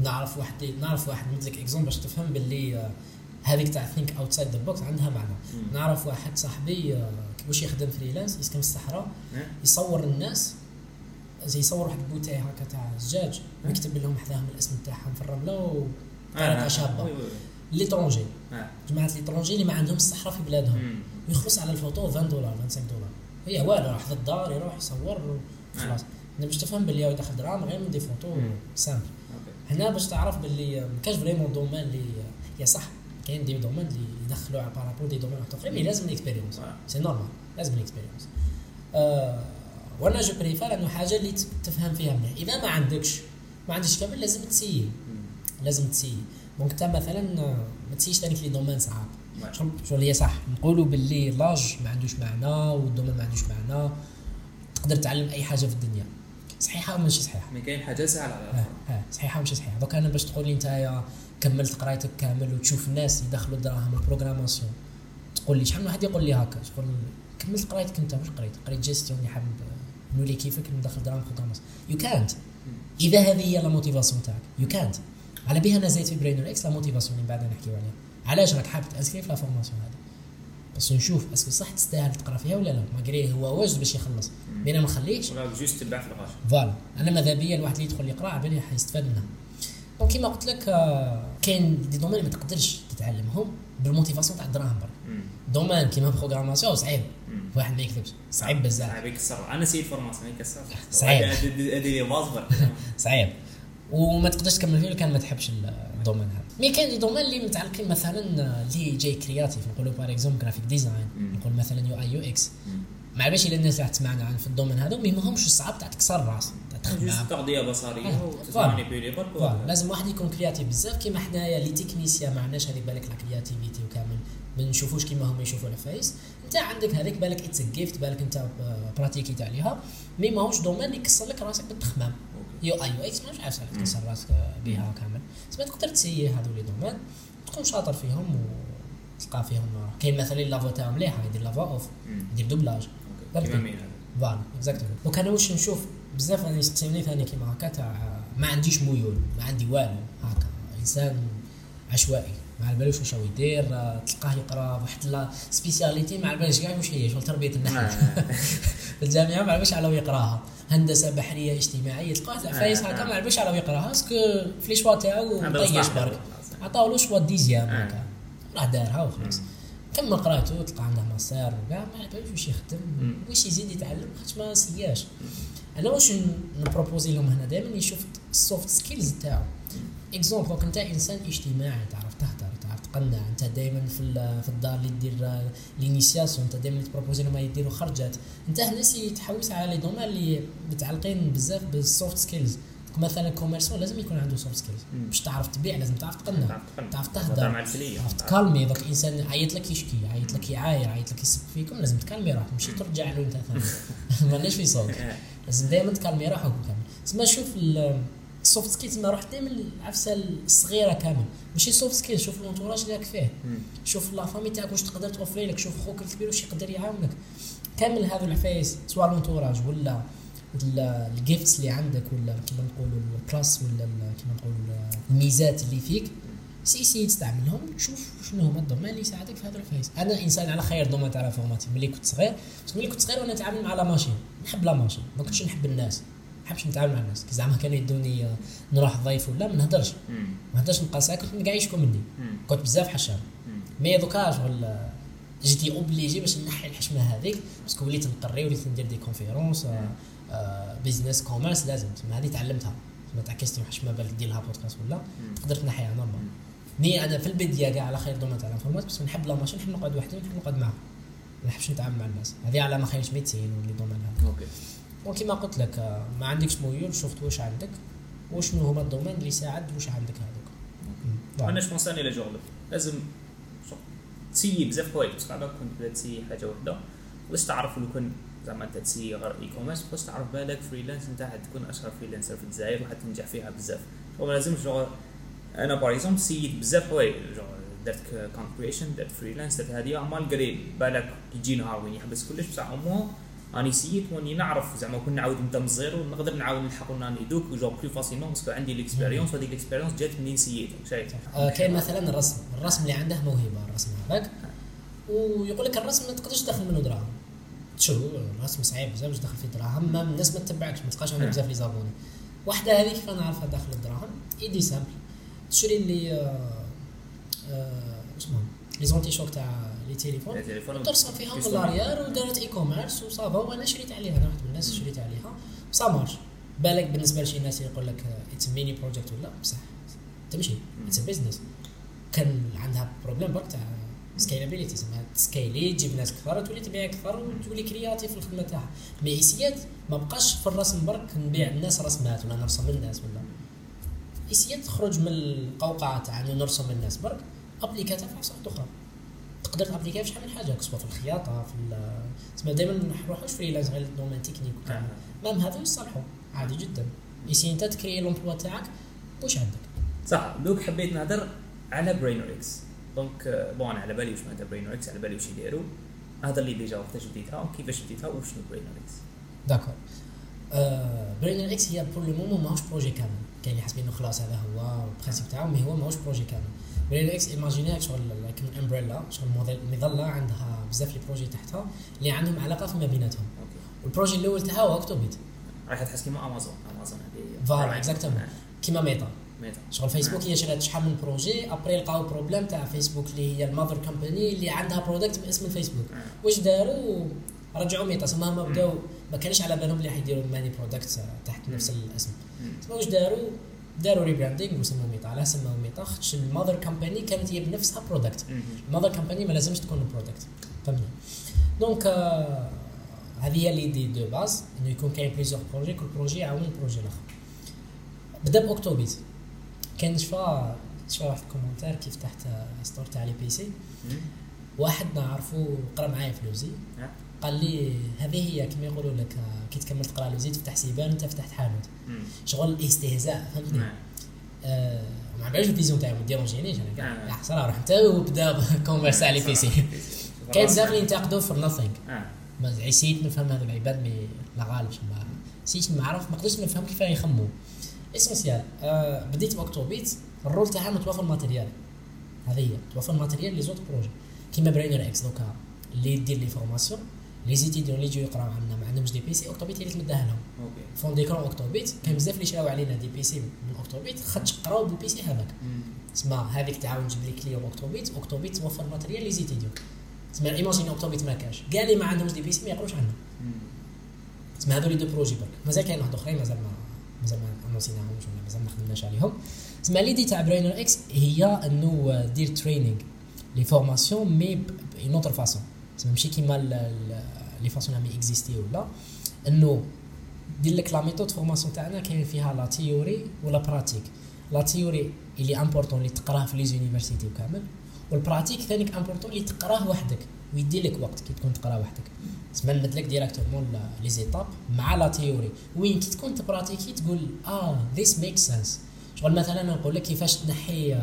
نعرف واحد نعرف واحد نمد لك exemple باش تفهم باللي آه، هذيك تاع think outside the box عندها معنى. نعرف واحد صاحبي آه، واش يخدم freelance يسكن في الصحراء إيه؟ يصور الناس زي يصور واحد bouteille هكا تاع الزجاج ويكتب لهم حداهم الاسم تاعهم في الرملة وطريقه شابة. oui oui oui. les étrangers. جماعة les étrangers اللي ما عندهم الصحراء في بلادهم. مم. ويخلص على الفوتو 20 دولار 25 دولار. هي والو راح للدار يروح يصور خلاص. أنا باش تفهم باللي هو يدخل دراهم غير من des photos. simple هنا باش تعرف باللي ما كاش vraiment domaine اللي يا صح. كاين des domaines اللي يدخلوا على par rapport des domaines آخرين mais لازم ال expérience. c'est normal لازم ال expérience آه وأنا je préfère انه حاجة اللي تفهم فيها مليح إذا ما عندكش ما عندكش كامل لازم تسيي. لازم تسيي. donc انت مثلا آه، ما تسيش ثاني في les domaines صعاب. شغل هي صح. نقولوا باللي l'âge ما عندوش معنى وال domaine ما عندوش معنى تقدر تعلم أي حاجة في الدنيا. صحيحة ولا ماشي صحيحة؟ mais كاين حاجة سهلة على آه الآخر. آه صحيحة وماشي صحيحة؟ دوك أنا باش تقول لي نتايا كملت قرايتك كامل وتشوف الناس يدخلوا الدراهم ال programmation تقول لي شحال من واحد يقول لي هكا؟ شغل كملت قرايتك أنت واش قريت؟ قريت جيستيون اللي حابب نولي كيفك ندخل دراهم بروغراماسيون يو كانت إذا هذه هي la motivation تاعك. يو كانت على بيها أنا زايد في برينر إكس la motivation اللي بعد نحكيو عليها. علاش راك حاب تانسكري في la formation هذه؟ بس نشوف est-ce que صح تستاهل تقرأ فيها ولا لا؟ ما هو واجد باش يخلص. mais أنا ما نخليش ولا juste تبع في الغاشي. voilà. أنا ماذا بيا الواحد اللي يدخل يقرأ على بالي حيستفاد منها. donc كيما قلت لك آه، كاين des domaines ما تقدرش تتعلمهم بال motivation تاع الدراهم برك. domaine كيما programmation صعيب. واحد ما يكذبش. صعيب بزاف. صعيب يكسر. أنا c'est de formation يكسر صعيب. هذه هذه صعيب. وما تقدرش تكمل فيه كان ما تحبش ال domaine هذا. mais كاين des domaines اللي متعلقين مثلا آه، اللي جاي créatif نقولوا par exemple graphic design. نقول مثلا UI UX مع باش إلى الناس اللي راح تسمعنا عن في ال domaine هذا ما يهمهمش الصعب تاع تكسر الراس juste تغذيه بصرية voilà. لازم واحد يكون créatif بزاف كيما حنايا les techniciens ما عندناش هذيك بالك la créativité وكامل ما نشوفوش كيما هما يشوفوا العفايس انت عندك هذيك بالك it's gift بالك انت براتيكيت عليها mais ماهوش domaine اللي يكسر لك راسك بالتخمام. UI UX مش عارف. تكسر راسك بها كامل. بس ما تقدر تسيي هذو les domaines تكون شاطر فيهم وتلقى فيهم كاين مثلا la voix تاعهم مليحه يدير la voix off يدير doublage. voilà exactement donc أنا واش نشوف بزاف راني يسقسيوني ثاني كيما هكا تاع ما عنديش ميول ما عندي والو هكا. إنسان عشوائي. ما على بالوش واش هو يدير آه، تلقاه يقرا واحد la spécialité ما على بالش كاع واش هي شغل تربية النحل آه. في الجامعة ما على بالش على يقراها. هندسة بحرية اجتماعية تلقاه تاع عفايس آه، هكا آه. ما على بالش على يقراها est-ce que في les choix تاعو طيش. برك. عطاو له choix dixième آه. هكا. راه دارها وخلاص. كمل قرايته تلقى عنده مسار وكاع ما على بالوش واش يخدم. واش يزيد يتعلم خاطش ما سياش. أنا واش نبروبوزي لهم هنا دائما يشوف ال soft skills تاعو. exemple دوك انت إنسان اجتماعي تعرف؟ تقنع أنت دائما في في الدار اللي دير l'initiation أنت دائما تبروبوزي لهم يديروا خرجات. أنت هنا سي تحوس على les domaines اللي متعلقين بزاف بال soft skills. مثلا commerçant لازم يكون عنده soft skills. باش تعرف تبيع لازم تعرف تقنع. تعرف تهضر. تعرف تكالمي. دوك انسان عيط لك يشكي عيط لك يعاير عيط لك يسب فيكم لازم تكالمي روحك. ماشي ترجع له أنت ثاني. مالناش في صوت. لازم دائما تكالمي روحك تسمى شوف ال soft skill تسمى روح دائما العفسه الصغيرة كامل. ماشي soft skill شوف ال entourage اللي راك فيه. شوف la famille تاعك واش تقدر توفري لك شوف خوك الكبير واش يقدر يعاونك. كامل هذو العفايس سواء ال entourage ولا ال gifts اللي عندك ولا كيما نقولوا ال plus ولا كيما نقولوا الميزات اللي فيك سي سي تستعملهم تشوف شنو هما ال domaine اللي يساعدك في هذا العفايس. أنا إنسان علاه خيرت domaine تاع ال informatique ملي كنت صغير ملي كنت صغير وأنا نتعامل مع la machine. نحب la machine ما كنتش نحب الناس. نحبش نتعامل مع الناس كي زعما كانوا يدوني نروح ضيف ولا ما نهدرش. ما نهدرش ساكت كنت كاع يشكوا مني. كنت بزاف حشام. mais دوكا شغل j'étais obligé باش نحي الحشمة هذيك parce que وليت نقري وليت ندير des conférences business commerce لازم. تسمى هذه تعلمتها. ما تاع question حشمة بالك دير لها بودكاست ولا قدرت نحيها normal mais أنا في البداية كاع علاه خيرت domaine تاع ال informatique بس نحب la machine نحب نقعد وحدي ونحب نقعد معاهم ما نحبش نتعامل مع الناس. هذه على ما خيرش médecine و les domaines هذا okay وكما قلت لك ما عندكش ميول شفت واش عندك وشنو هما ال domaine اللي يساعد واش عندك هذوك. أنا ثاني إلى جوغل لازم تسيي بزاف حوايج بس بعدا كنت تسيي حاجة وحدة. باش تعرف لو كان زعما أنت تسيي غير e-commerce باش تعرف بالك freelance انت تكون أشهر freelancer في الجزائر وحد تنجح فيها بزاف. هو لازم je أنا par exemple سيت بزاف حوايج درت content creation درت freelance درت هذه malgré بالك يجي نهار وين يحبس كلش بصح امو راني سيت واني نعرف زعما كون نعاود نبدا من ال zéro نقدر نعاود نلحق راني دوك جو plus facilement parce que عندي l'expérience وهذيك ال expérience جات منين سيت شايف آه، كاين مثلا الرسم الرسم اللي عنده موهبة الرسم هذاك ويقول لك الرسم ما تقدرش تدخل منه دراهم. شو الرسم صعيب بزاف باش تدخل فيه دراهم ما الناس ما تتبعكش ما تلقاش عندك بزاف les abonnés. واحدة هذيك كيف نعرفها داخل الدراهم؟ idée simple تشري لي اسمهم les antichocs تاع les téléphones. ترسم فيها من لاريال ودارت e-commerce و ça va وأنا شريت عليها أنا واحد من الناس شريت عليها. ça marche بالك بالنسبة لشي ناس يقول لك it's mini project ولا بصح تمشي. it's business كان عندها problème برك تاع scalability تسمى تسكيلي تجيب ناس كثر تولي تبيع أكثر وتولي créative في الخدمة تاعها. mais اسيات ما بقاش في الرسم برك نبيع الناس رسمات ولا نرسم الناس ولا. اسيات تخرج من القوقعة تاع إنه نرسم الناس برك ابليكاتها في حصات أخرى. تقدر تابليكيها في شحال من حاجة سواء في الخياطة في تسمى دائما ما نروحوش freelance غير ال domaine technique وكامل même هذا يصلحوا عادي جدا. يسي أنت تكري l'emploi تاعك واش عندك؟ صح دوك حبيت نهضر على برينر إكس donc bon أنا على بالي واش معناتها برينر إكس على بالي واش يديروا هذا اللي déjà وقتاش بديتها وكيفاش بديتها وشنو برينر إكس d'accord برينر إكس هي pour le moment ماهوش projet كامل كاين اللي حاسبين إنه خلاص هذا هو ال principe تاعو mais هو ماهوش projet كامل برينر إكس ايماجينيها شغل كيما umbrella شغل موديل- مظله عندها بزاف les projets تحتها اللي عندهم علاقه فيما بيناتهم وال projet الأول تاعها هو اكتوبيت راح تحس كيما امازون امازون هذه voilà exactement كيما ميتا ميتا شغل فيسبوك هي شرات شحال من projet après لقاو problème تاع فيسبوك اللي هي ال mother company اللي عندها product باسم الفيسبوك واش داروا رجعوا ميتا سما هما بداو ما كانش على بالهم اللي حيديروا many products تحت نفس الاسم سما واش داروا داروا rebranding وسموا ميتا علاه سموا ميتا خاطش ال mother company كانت هي بنفسها product ال mother company ما لازمش تكون product فهمتني؟ donc آه، هذه هي l'idée de base إنه يكون كاين plusieurs projets كل projet يعاون ال projet الآخر. بدأ باكتوبيت كان شفا شفا واحد ال commentaire كي فتحت store تاع les PC واحد نعرفو قرأ معايا في l'ESI قال لي هذه هي كما يقولوا لك آه، كي تكمل تقرأ l'ESI تفتح c'est bon انت فتحت حانوت. شغل استهزاء فهمتني؟ آه ما عملش ال vision تاعي ما ديرونجينيش أنا كاع. آه. يا صراحة روح انت وبدا commerce على les PC كاين بزاف اللي ينتقدوا في ما عسيت نفهم هذو العباد mais لا غالب ما سيت نعرف ما قدرتش نفهم كيف يخمو. essentiel آه بديت باكتوبيت ال rôle تاعها نتوافر ال matériel هذه هي. توافر الماتيريال les autres projets. كيما براينر إكس دوكا. اللي يدير les formations. les étudiants اللي يجيو يقراو عندنا ما عندهمش des PC اوكتوبيت هي اللي تمدها لهم فون ديكرون اوكتوبيت كاين بزاف اللي شراو علينا des PC من اوكتوبيت خاطش قراو بال PC هذاك تسمى هذيك تعاون تجيب les clients اوكتوبيت اوكتوبيت توفر ال matériel les étudiants تسمى imagine اوكتوبيت ما كاش كاع اللي ما عندهمش des PC ما يقروش عندنا تسمى هذو les deux projets برك مازال كاين واحد اخرين مازال ما مازال ما انونسيناهمش ولا مازال ما خدمناش عليهم تسمى l'idée تاع براينر إكس هي انه دير training les formations mais une autre façon تسمى ماشي كيما les façons مي existées ولا انه دير لك la méthode formation تاعنا كاين فيها la théorie و la pratique la théorie اللي important اللي تقراه في les universités وكامل وال pratique ثانيك important اللي تقراه وحدك ويدير لك وقت كي تكون تقرا وحدك تسمى نمد لك directement les étapes مع la théorie وين كي تكون تبراتيكي تقول آه this make sense شغل مثلا نقول لك كيفاش تنحي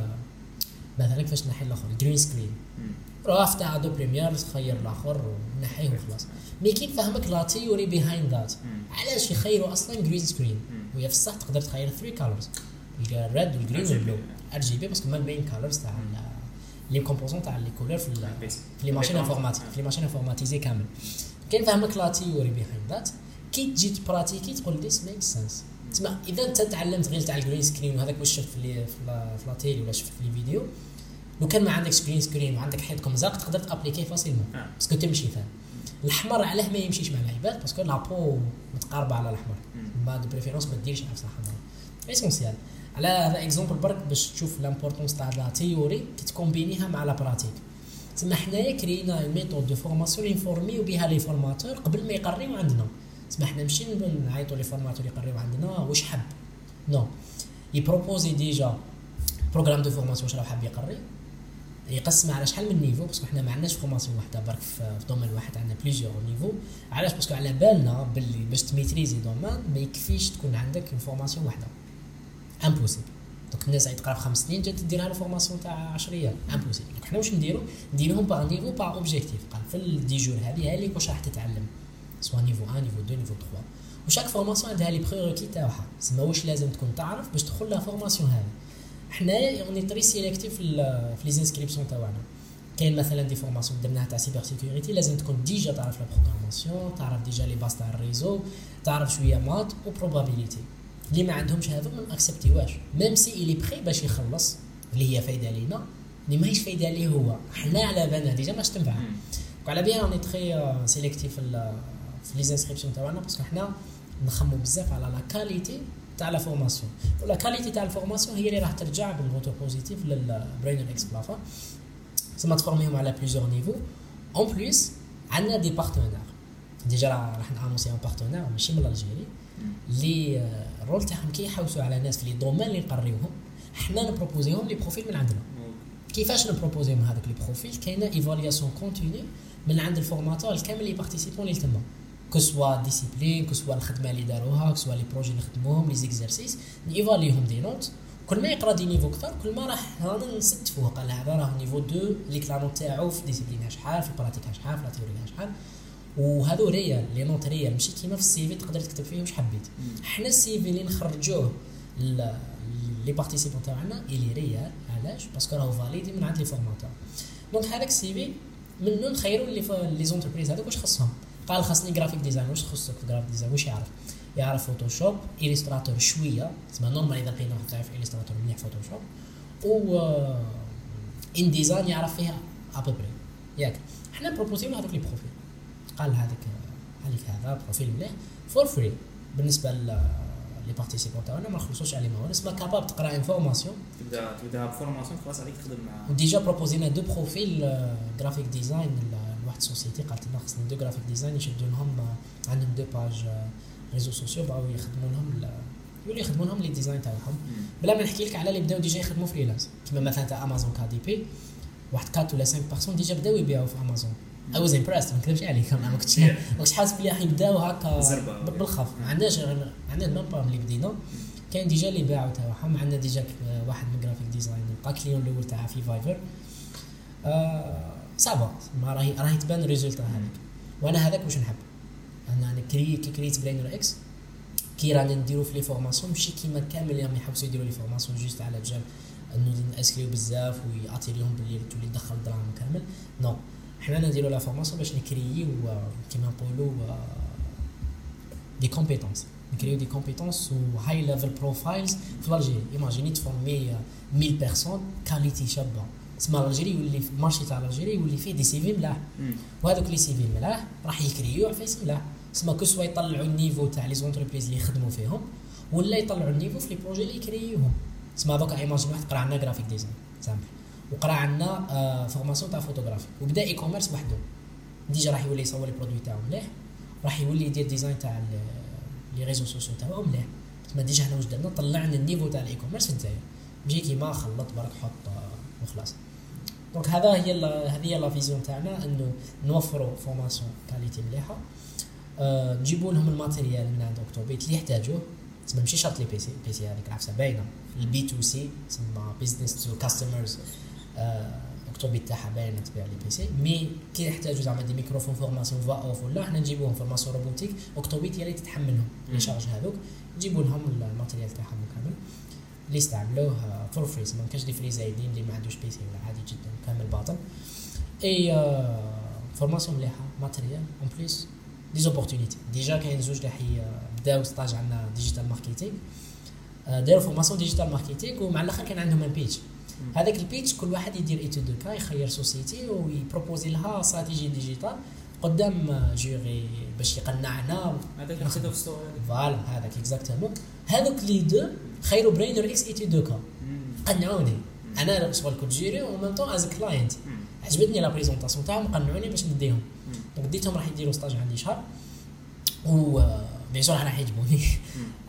مثلا كيفاش تنحي الآخر green screen روح افتح Adobe Premiere خير الآخر ونحيه وخلاص mais كي نفهمك la théorie behind that علاش يخيروا أصلا green screen وهي في الصح تقدر تخير 3 colors ال red وال green وال blue RGB parce que ما ال main colors تاع les composants تاع les couleurs في les machines informatiques في les machines informatisées كامل كاين فهمك la théorie behind that كي تجي تبراتيكي تقول this make sense تسمع اذا انت تعلمت غير تاع ال green screen وهذاك واش شفت في في la télé ولا شفت في الفيديو لو كان ما عندكش green screen وعندك حيط زرق تقدر تابليكي facilement parce que تمشي فاهم الأحمر علاه ما يمشيش مع العباد parce que la peau متقاربة على الأحمر. mais de préférence ما ديرش عفسه حمراء essentiel على هذا exemple برك باش تشوف l'importance تاع la théorie كي تكومبينيها مع la pratique تسمى حنايا كرينا méthode de formation نفورميو بها les formateurs قبل ما يقريو عندنا. تسمى حنا ماشي نعيطوا les formateurs يقريو عندنا واش حب؟ non يبروبوزي déjà programme de formation واش راه حاب يقري؟ يقسم على شحال من niveaux parce que حنا ما عندناش formation واحدة برك في domaine واحد عندنا plusieurs niveaux. علاش؟ parce que على بالنا باللي باش تميتريزي domaine ما يكفيش تكون عندك formation واحدة impossible donc الناس اللي تقرا في خمس سنين جات دير لها formation تاع 10 أيام. impossible donc حنا واش نديرو نديرهم par niveau par objectif قال في ال dix jours هذه اللي واش راح تتعلم soit niveau 1 niveau 2 niveau 3 و chaque formation عندها les prérequis تاعها تسمى واش لازم تكون تعرف باش تدخل la formation هذه حنايا on est très sélectifs في les inscriptions تاعنا. كاين مثلا des formations درناها تاع cyber sécurité لازم تكون déjà تعرف la programmation تعرف déjà les bases تاع ال réseau تعرف شوية maths و probabilités اللي ما عندهمش هذو ما اكسبتيواش même s'il est prêt باش يخلص اللي هي فايدة لينا اللي ماهيش فايدة ليه هو. حنا على بالنا déjà باش تنفع. وعلى بيان راني très sélectif في les inscriptions تاعنا parce que حنا نخمو بزاف على la qualité تاع la formation. و la qualité تاع ال formation هي اللي راح ترجع بال retour positif للبرين إكس بلافا سما تفورميهم على plusieurs niveaux en plus عندنا des partenaires déjà راح نانونسي un partenaire ماشي من l'Algérie اللي ال rôle تاعهم كي يحوسوا على ناس في les domaines اللي نقريوهم. حنا نبروبوزيهم les profils من عندنا. كيفاش نبروبوزيهم هذوك les profils كاينة évaluation continue من عند ال formateur الكامل les participants اللي تما que ce soit discipline que ce soit الخدمه اللي داروها que ce soit les projets اللي خدموهم les exercices نيفاليهم des notes كل ما يقرا des niveaux كثر كل ما راح هذا نستفوه قال هذا راه niveau 2 اللي la note تاعو في discipline شحال في ال pratique شحال في لا شحال وهذو réels les notes réelles ماشي كيما في ال CV تقدر تكتب فيه واش حبيت حنا ال CV اللي نخرجوه les participants تاعنا الي réel علاش parce que راهو validé من عند les formateurs donc هذاك ال CV منو نخيروا les les entreprises هذوك واش خصهم قال خاصني graphic design واش خصك في graphic design واش يعرف يعرف فوتوشوب الستراتور شوية تسمى نورمال اذا لقينا واحد تعرف الستراتور مليح فوتوشوب و ان ديزاين يعرف فيها ابوبري ياك حنا بروبوزيو هذوك لي بروفيل قال هذاك عليك هذا بروفيل مليح فور فري بالنسبة لي بارتيسيبون تاعنا ما نخلصوش عليه ما نسمى كاباب تقرا انفورماسيون تبدا تبدا بفورماسيون خلاص عليك تخدم مع وديجا بروبوزينا دو بروفيل جرافيك ديزاين ال société قالت لنا خصنا deux graphic design يشدوا لهم عندهم deux pages réseaux sociaux بغاو يخدموا لهم يولي يخدموا لهم les designs تاعهم بلا ما نحكي لك على اللي بداو déjà يخدموا freelance كيما مثلا تاع Amazon KDP واحد 4 ولا 5 personnes déjà بداو يبيعوا في Amazon I was impressed ما نكذبش عليك ما كنتش ما كنتش حاسس بلي راح يبداو هكا بالخف ما عندناش عندنا même pas ملي بدينا كاين déjà اللي باعوا تاعهم عندنا déjà واحد من graphic design لقى client الأول تاعها في Fiverr آه ça va ما راهي راهي تبان ال résultat هذيك وأنا هذاك واش نحب؟ أنا نكري كي كريت برينر إكس كي رانا نديرو في les formations ماشي كيما كامل اللي راهم يحوسوا يديروا les formations juste على جال انه نأسكريو بزاف ويعطيليهم باللي تولي تدخل دراهم كامل. non. حنا نديرو la formation باش نكريو كيما نقولوا des compétences نكريو des compétences و high level profiles في l'Algérie imaginez تفورمي 1000 personnes qualité شابة. تسمى l'Algérie يولي في ال marché تاع l'Algérie يولي فيه des CV ملاح وهذوك les CV ملاح راح يكريو عفايس ملاح تسمى que ce soit يطلعوا ال niveau تاع les entreprises اللي يخدموا فيهم ولا يطلعوا ال niveau في les projets اللي يكريوهم. تسمى دوكا imagine واحد قرا عندنا graphic design simple وقرا عندنا آه formation تاع فوتوغرافي وبدا e-commerce وحده déjà راح يولي يصور les produits تاعو مليح راح يولي يدير design تاع les réseaux sociaux تاعو مليح. تسمى déjà حنا واش درنا طلعنا ال niveau تاع ال e-commerce في الجزائر كيما خلط برك حط آه وخلاص. donc هذا هي هذه هي la vision تاعنا إنه نوفروا formation qualité مليحة. أه نجيبوا لهم ال matériel من عند اوكتوبيت اللي يحتاجوه. تسمى ماشي شرط les PC PC هذيك العفسة باينة. ال B to C تسمى business to customers اوكتوبيت تاعها باينة تبيع les PC. mais كي يحتاجوا زعما des microphones formation voix off ولا حنا نجيبوهم formation robotique. اوكتوبيت هي اللي تتحملهم les charges هذوك. نجيبوا لهم ال matériel تاعهم كامل اللي استعملوه for free ما كاش des frais زايدين اللي ما عندوش PC ولا عادي جدا كامل باطل اي formation مليحة matériel en plus des opportunités déjà كاين زوج اللي حي بداو stage عندنا digital marketing داروا formation digital marketing ومع الآخر كان عندهم un pitch هذاك ال pitch كل واحد يدير étude de cas يخير société ويبروبوزي لها stratégie digitale قدام jury باش يقنعنا هذاك voilà هذاك exactement هذوك les deux خيروا برينر إكس étude de cas قنعوني. أنا شغل كنت jury و même temps as client عجبتني la présentation تاعهم قنعوني باش نديهم. donc ديتهم راح يديروا stage عندي شهر. و bien sûr راح يعجبوني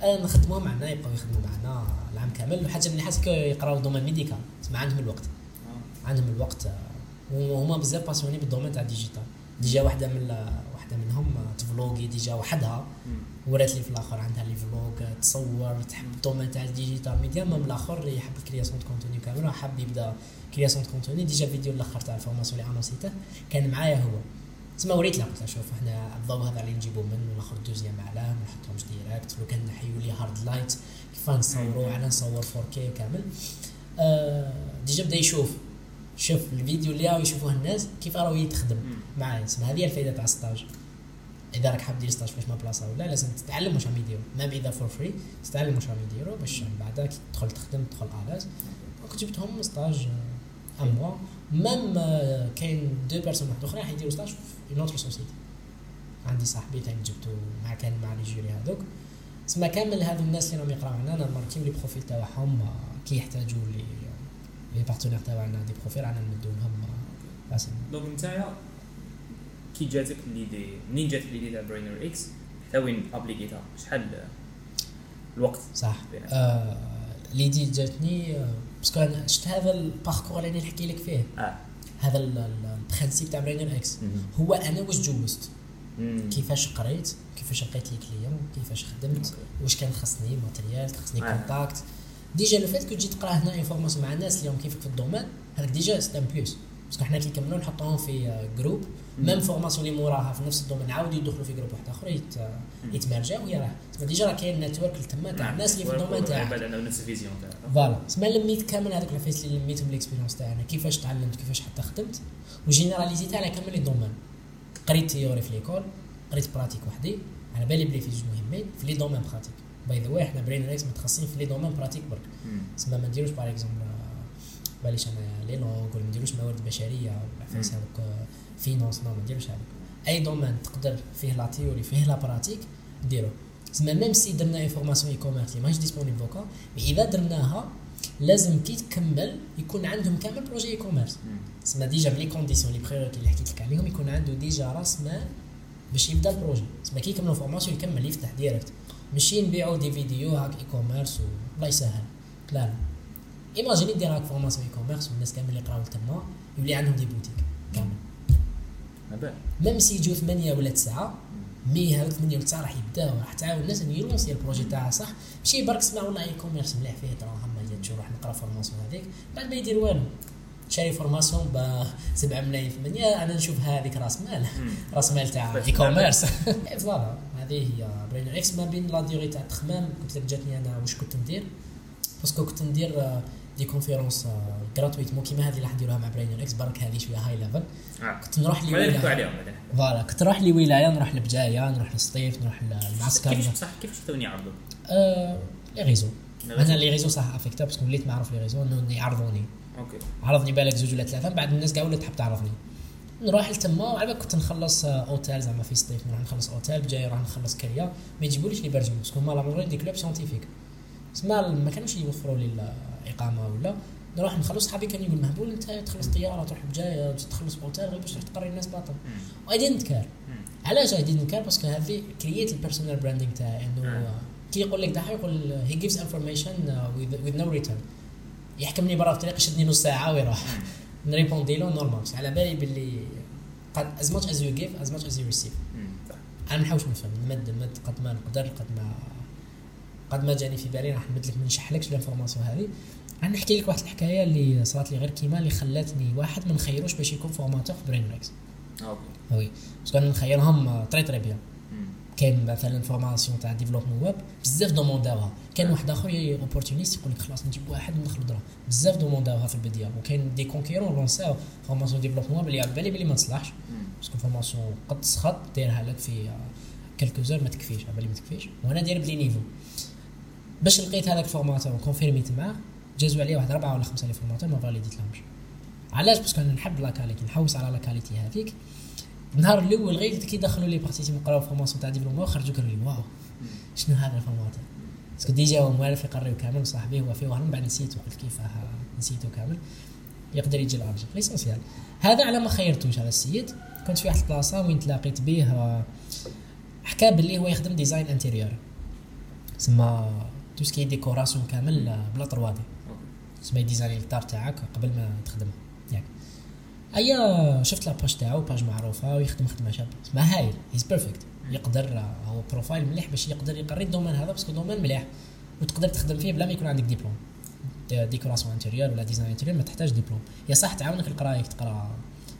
نخدموهم معنا يبقاو يخدموا معنا العام كامل. وحاجة اللي حاسك يقراو domaine médical تسمع عندهم الوقت. آه. عندهم الوقت. وهما بزاف passionnés بال domaine تاع ال digital. déjà واحدة من واحدة منهم تفلوغي déjà وحدها. ورات لي في الآخر عندها les vlogs تصور تحب تاع ال digital media. من الآخر يحب ال création de contenu كامل وحاب يبدا création de contenu. déjà الفيديو الأخر تاع ال formation اللي أنونسيته كان معايا هو. تسمى وريت له قلت شوف إحنا الضوء هذا اللي نجيبو منه ناخذ deuxième علاه ما نحطهمش direct لو كان نحيو les hard light كيف نصوروا على نصور 4K كامل. آه déjà بدا يشوف. شوف الفيديو اللي راهو يشوفوه الناس كيف راهو يتخدم معايا. تسمى هذه الفائده تاع ال stage إذا راك حاب دير stage فاش ما بلاصة ولا لازم تتعلم واش راهم يديروا même إذا for free تتعلم واش راهم يديروا باش من بعد تدخل تخدم تدخل à l'aise. donc جبتهم stage un mois même كاين deux personnes واحد أخرى حيديروا stage في une autre société عندي صاحبي تاني جبتو مع كان مع les jurys هذوك تسمى كامل هذو الناس اللي راهم يقراو عندنا ماركين les profils تاعهم كي يحتاجوا les les partenaires تاعنا des profils رانا نمدو لهم donc نتايا كي جاتك l'idée منين جاتك l'idée تاع برينر إكس حتى وين ابليكيتها؟ شحال الوقت؟ صح. آه l'idée جاتني parce que أنا شفت هذا ال parcours اللي نحكي لك فيه. آه. هذا ال principe تاع برينر إكس هو أنا واش جوزت؟ كيفاش قريت؟ كيفاش لقيت les clients كيفاش خدمت؟ واش كان خصني matériel خصني contacts déjà le fait que تجي تقرا هنا une formation مع الناس اللي هم كيفك في ال domaine هذاك déjà c'est un plus parce que حنا كي نكملوا نحطوهم في groupe même formation اللي موراها في نفس ال domaine عاودوا يدخلوا في groupe واحد آخر يت... يتمرجعوا ويا راه تسمى déjà راه كاين network تما تاع الناس اللي في ال domaine تاعك. نفس ال vision voilà تسمى لميت كامل هذوك العفايس اللي لميتهم ال expérience تاعنا. كيفاش تعلمت كيفاش حتى خدمت. وجينيراليزيتي على كامل les domaines قريت théorie في l'école قريت pratique وحدي. على بالي بلي في جوج مهمين في les domaines pratiques by the way حنا برين ريكس متخصصين في les domaines pratiques برك. تسمى ما نديروش par exemple باليش أنا les langues ولا ما نديروش موارد بشرية عفايس هذوك finance ما نديروش هذوك أي domaine تقدر فيه la théorie فيه la pratique ديرو تسمى même si درنا une formation e-commerce اللي ماهيش disponible دوكا mais إذا درناها لازم كي تكمل يكون عندهم كامل projet e-commerce تسمى déjà من les conditions les prérequis اللي حكيت لك عليهم يكون عنده ديجا راس مال باش يبدأ ال projet تسمى كي يكملوا formation يكمل يفتح direct ماشي نبيعوا des vidéos هاك e-commerce والله يسهل. لا لا. imagine دير هاك formation e-commerce والناس كامل اللي يقراو تما يولي عندهم des boutiques كامل même si يجيو ثمانية ولا تسعة mais هاك ثمانية ولا تسعة راح يبداو راح تعاون الناس انه يلونسي ال projet تاعها صح ماشي برك سمع والله e-commerce مليح فيه دراهم ما جات نروح نقرا formation هذيك بعد ما يدير والو شاري formation ب 7 ملايين في المنيا أنا نشوف هذيك راس مال. راس مال تاع e-commerce voilà هذه هي برينر إكس ما بين la durée تاع التخمام قلت لك جاتني أنا واش كنت ندير parce que كنت ندير des conférences gratuitement كيما هذه اللي راح نديروها مع برينر إكس برك هذه شوية high level آه. كنت نروح les ولايه voilà كنت نروح les ولايه نروح لبجاية نروح للسطيف نروح للمعسكر كيفاش بصح كيفاش توني يعرضوا؟ آه، les réseaux أنا. les réseaux صح افكتا parce que وليت معروف les réseaux إنه يعرضوني. OK. عرضني بالك زوج ولا ثلاثة من بعد الناس كاع ولات تحب تعرفني نروح لتما وعلى بالك كنت نخلص آه، أوتيل زعما في ستيف نروح نخلص أوتيل بجاي نروح نخلص كريه ما يجيبوليش l'hébergement parce que هما là des clubs scientifiques تسمى ما كانوش يوفروا لي الاقامه ولا نروح نخلص صحابي كان يقول مهبول أنت تخلص طيارة تروح بجاية تخلص اوتيل غير باش تروح تقري الناس باطل. I didn't care. علاش I didn't care parce que هذه كرييت ال personal branding تاعي انه. آه، كي يقول لك دحا يقول he gives information with no return يحكمني برا في الطريق يشدني نص ساعة ويروح. نريبوندي له normal على بالي باللي قد as much as you give as much as you receive. أنا ما نحاولش نفهم نمد نمد قد ما نقدر قد ما قد ما جاني في بالي راح نمد لك ما نشحلكش ال information هذه. راح نحكي لك واحد الحكاية اللي صارت لي غير كيما اللي خلاتني واحد ما نخيروش باش يكون formateur في برين ريكس OK. oui. parce que أنا نخيرهم très très bien. كاين مثلا formation تاع développement web بزاف دومونداوها كاين واحد آخر opportuniste يقول لك خلاص نجيب واحد وندخلو دراهم بزاف دومونداوها في البداية. وكاين des concurrents لونساو formation développement web اللي على بالي بلي ما تصلحش. parce que formation قد تسخط دايرها لك في quelques jours ما تكفيش على بالي ما تكفيش. وأنا داير بلي niveau. باش لقيت هذاك ال formateur وكونفيرميت معاه جازوا عليه واحد اربعه ولا خمسة les formateurs ما فاليديت لهمش. علاش؟ parce que أنا نحب la qualité نحوس على la qualité هذيك. النهار الأول غير كي دخلوا les participants قراو formation تاع développement خرجوا قالوا لي wow. شنو هذا ال formateur؟ parce que déjà هو موالف يقريو كامل وصاحبي هو فيه وهم بعد نسيته قلت كيفاه نسيته كامل. يقدر يجي الارجل l'essentiel هذا على ما خيرتوش هذا السيد. كنت في واحد البلاصة وين تلاقيت به آه، حكى باللي هو يخدم design intérieur سما tout ce qui décoration كامل la 3D تسمى design الدار تاعك قبل ما تخدمها ياك ايا شفت la page تاعو page معروفة ويخدم خدمة شابة. اسمها هايل he's perfect يقدر آه، هو profile مليح باش يقدر يقري ال domaine هذا parce que domaine مليح. وتقدر تخدم فيه بلا ما يكون عندك diplôme décoration intérieure ولا design intérieur ما تحتاج ديبلوم يا صح تعاونك القرايه تقرا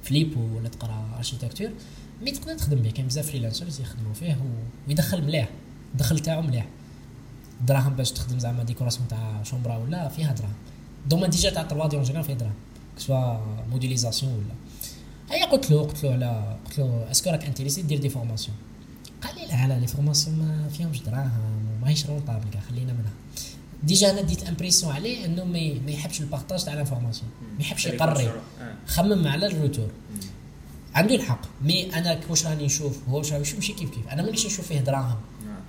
فليب ولا تقرا architecture mais تقدر تخدم به كاين بزاف freelancers يخدموا فيه ويدخل مليح. الدخل تاعو مليح. دراهم باش تخدم زعما décoration تاع chambre ولا فيها دراهم. domaine déjà تاع 3D en général فيه دراهم soit modélisation ولا هيا قلت له قلت له على قلت له est-ce que راك intéressé دير des formations قال لي لا لا les formations ما فيهمش دراهم وماهيش rentable كاع خلينا منها. déjà أنا ديت impression عليه إنه ما يحبش ال partage تاع l'information ما يحبش يقري. آه. خمم على ال retour مم. عنده الحق. mais أنا واش راني نشوف؟ هو واش راني نشوف؟ ماشي كيف كيف. أنا مانيش نشوف فيه دراهم.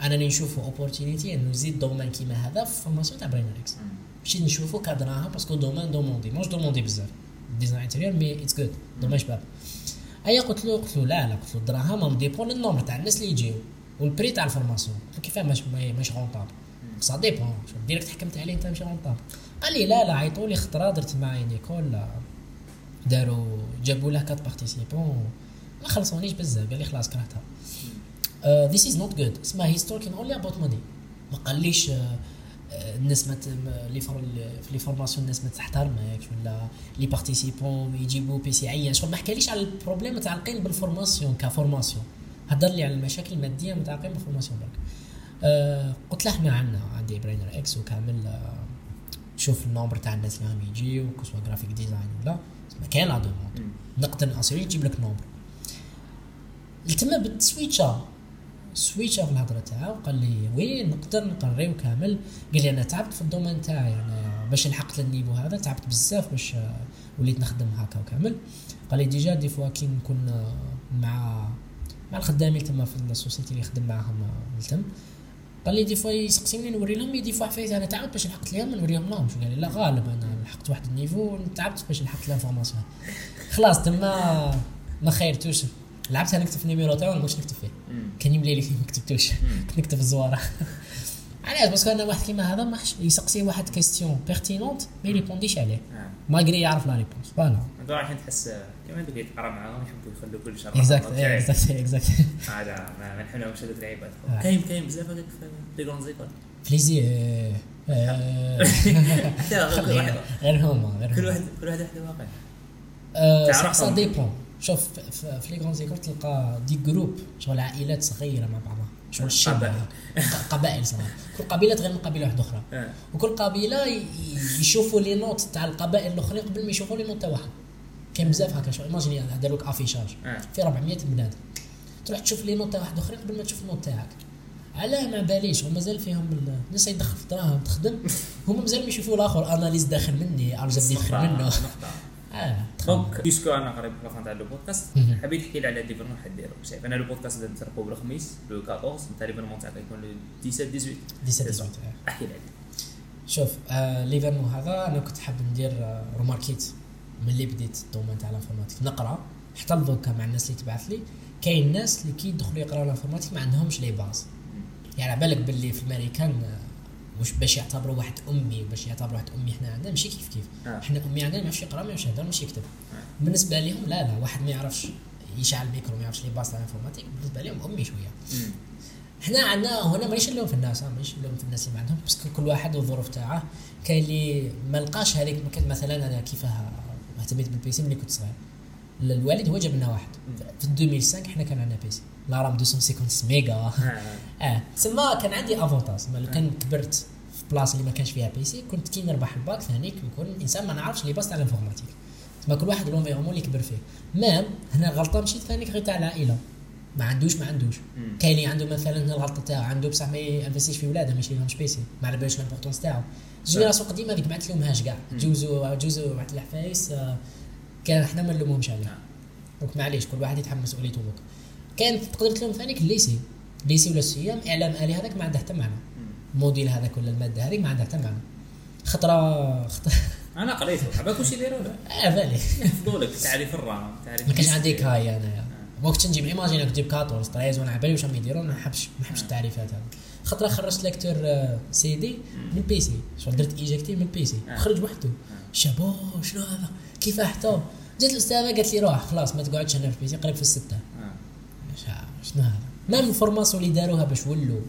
أنا راني نشوفه opportunité إنه نزيد domaine كيما هذا في formation تاع برينر إكس مم. ماشي نشوفو كدراهم parce que domaine demandé ماش demandé بزاف. design intérieur mais it's good domaine شباب. أيا قلت له قلت له لا لا قلت له الدراهم هم dépend ال nombre تاع الناس اللي يجيو وال prix تاع ال formation قلت له كيفاه؟ ماش ماش rentable ça dépend direct حكمت عليه انت ماشي rentable قال لي لا لا عيطوا لي خطره درت مع une école داروا جابوا له quatre participants ما خلصونيش بزاف. قال لي خلاص كرهتها. this is not good اسمها he's talking only about money ما قاليش آه، آه، الناس ما لي فور في les formations الناس ما تحترمكش ولا les participants يجيبوا PC عيان شغل. ما حكاليش على ال problèmes متعلقين بال formation ك formation هدر لي على المشاكل المادية متعلقين بال formation برك. آه قلت له إحنا عندنا عندي براينر إكس وكامل شوف ال nombre تاع الناس اللي راهم يجيو كسوا graphic design ولا. ما كاين la demande. نقدر ناسيري نجيب لك nombre التما بالسويتشا سويتشا في الهضرة تاعو قال لي وين نقدر نقريو كامل. قال لي أنا تعبت في ال domaine تاعي أنا باش لحقت لل niveau هذا تعبت بزاف باش وليت نخدم هكا وكامل. قال لي déjà des fois كي نكون مع مع الخدامين تما في ال société اللي يخدم معاهم التم. قال لي des fois يسقسيوني نوري لهم des fois حفايت أنا تعبت باش لحقت لهم ما نوريهم قال لي لا غالب أنا لحقت واحد ال niveau تعبت باش لحقت ال information خلاص تما ما خيرتوش. لعبتها نكتب في ال numéro تاعو ما نقولش نكتب فيه. كان يملي لي ما كتبتوش. كنت نكتب الزواره علاش؟ parce que أنا واحد كيما هذا ما يسقسي واحد question pertinente ما يريبونديش عليه. آه. malgré يعرف la réponse voilà رايحين تحس كما هذوك يتقرا معاهم يحبوا يخلوا كل شيء exact exact exact هذا ما نحنهمش هذوك العيبات آه. كاين كاين بزاف هذاك في les écoles آه، آه، واحد. غير هما غير كل واحد كل واحد واقع. آه، تعرفهم. ça dépend شوف في les grandes écoles تلقى des groupes شغل عائلات صغيرة مع بعضها شغل قبائل. ق- قبائل صغار كل قبيلة تغير من قبيلة واحدة أخرى. آه. وكل قبيلة يشوفوا les notes تاع القبائل الأخرين قبل ما يشوفوا les notes تاع واحد. كاين بزاف هكا شغل. imaginez داروا لك affichage آه. في 400 بنادم تروح تشوف les notes تاع واحد أخرين قبل ما تشوف ال note تاعك. علاه ما باليش. هما مازال فيهم ال- الناس يدخل في دراهم تخدم. هما مازال ما يشوفوا الآخر. اناليز داخل مني أرجع يدخل منه. آه. دونك بيسكو أنا قريب لا تاع لو بودكاست. حبيت نحكي لي على ليفرمون حديرو شايف أنا لو بودكاست اللي نترقوا بالخميس لو 14 انت ليفرمون تاعك يكون لو 17 18 17 18 آه. احكي لي عليه شوف آه ليفرمون هذا أنا كنت حاب ندير آه روماركيت ملي بديت الدومين تاع الانفورماتيك نقرأ. حتى الفوكا مع الناس اللي تبعث لي كاين ناس اللي كي يدخلوا يقراو الانفورماتيك ما عندهمش لي باز يعني على بالك باللي في الأمريكان آه، واش باش يعتبروا واحد أمي باش يعتبروا واحد أمي حنا عندنا ماشي كيف كيف. آه. حنا أمي عندنا ما يعرفش يقرأ ما يعرفش يهضر ما يكتب. بالنسبة لهم لا لا واحد ما يعرفش يشعل الميكرو ما يعرفش les bases تاع ال informatique بالنسبة لهم أمي شوية. هنا عندنا هنا مانيش نلوم في الناس ها، مانيش نلوم في الناس اللي ما عندهم parce que كل واحد والظروف تاعه. كاين اللي ما لقاش هذيك مثلا أنا كيفاه اهتميت بال PC ملي كنت صغير. ال- الوالد هو جاب لنا واحد في 2005 إحنا كان عندنا PC. la RAM 256 ميجا. آه. آه. تسمى كان عندي avantage تسمى لو كان كبرت في بلاصه اللي ما كانش فيها PC كنت كي نربح الباك ثاني نكون إنسان ما نعرفش les bases تاع ال informatique. تسمى كل واحد l'environnement اللي كبر فيه. même هنا الغلطه ماشي ثاني غير تاع العائله ما عندوش ما عندوش. كاين اللي عنده مثلا الغلطة تاعو عنده بصح ما ينفستيش في ولادة ما شرالهمش PC ما على بالوش ال importance تاعو. ال génération القديمه هذيك ما عندت لهمهاش كاع. جوزو جوزو واحد العفايس آه، كان إحنا ما نلومهمش عليه donc معليش كل واحد يتحمل مسؤوليته دوك كان تقدر تلوم ثانيك ال lycée ال lycée ولا ال CEM إعلام آلي هذاك ما عنده حتى معنى. ال module هذاك ولا المادة هذيك ما عندها حتى معنى. خطره خطرة. أنا قريته. عباك واش يديروا له آه بالي يحفظوا لك تعريف ال RAM تعريف ما كانش. عندي كاي أنا. وقت نجيب imagine نجيب 14 13 وأنا على بالي واش راهم يديروا ما نحبش ما نحبش التعريفات هذه خطرة خرجت lecteur آه، سي دي من PC. شغل درت éjecter من PC. آه. خرج وحده. شابو شنو هذا؟ كيف حتى جات الأستاذة قالت لي روح خلاص ما تقعدش هنا في PC قريب في الستة. آه. شنو هذا؟ ما ال formation اللي داروها باش ولوا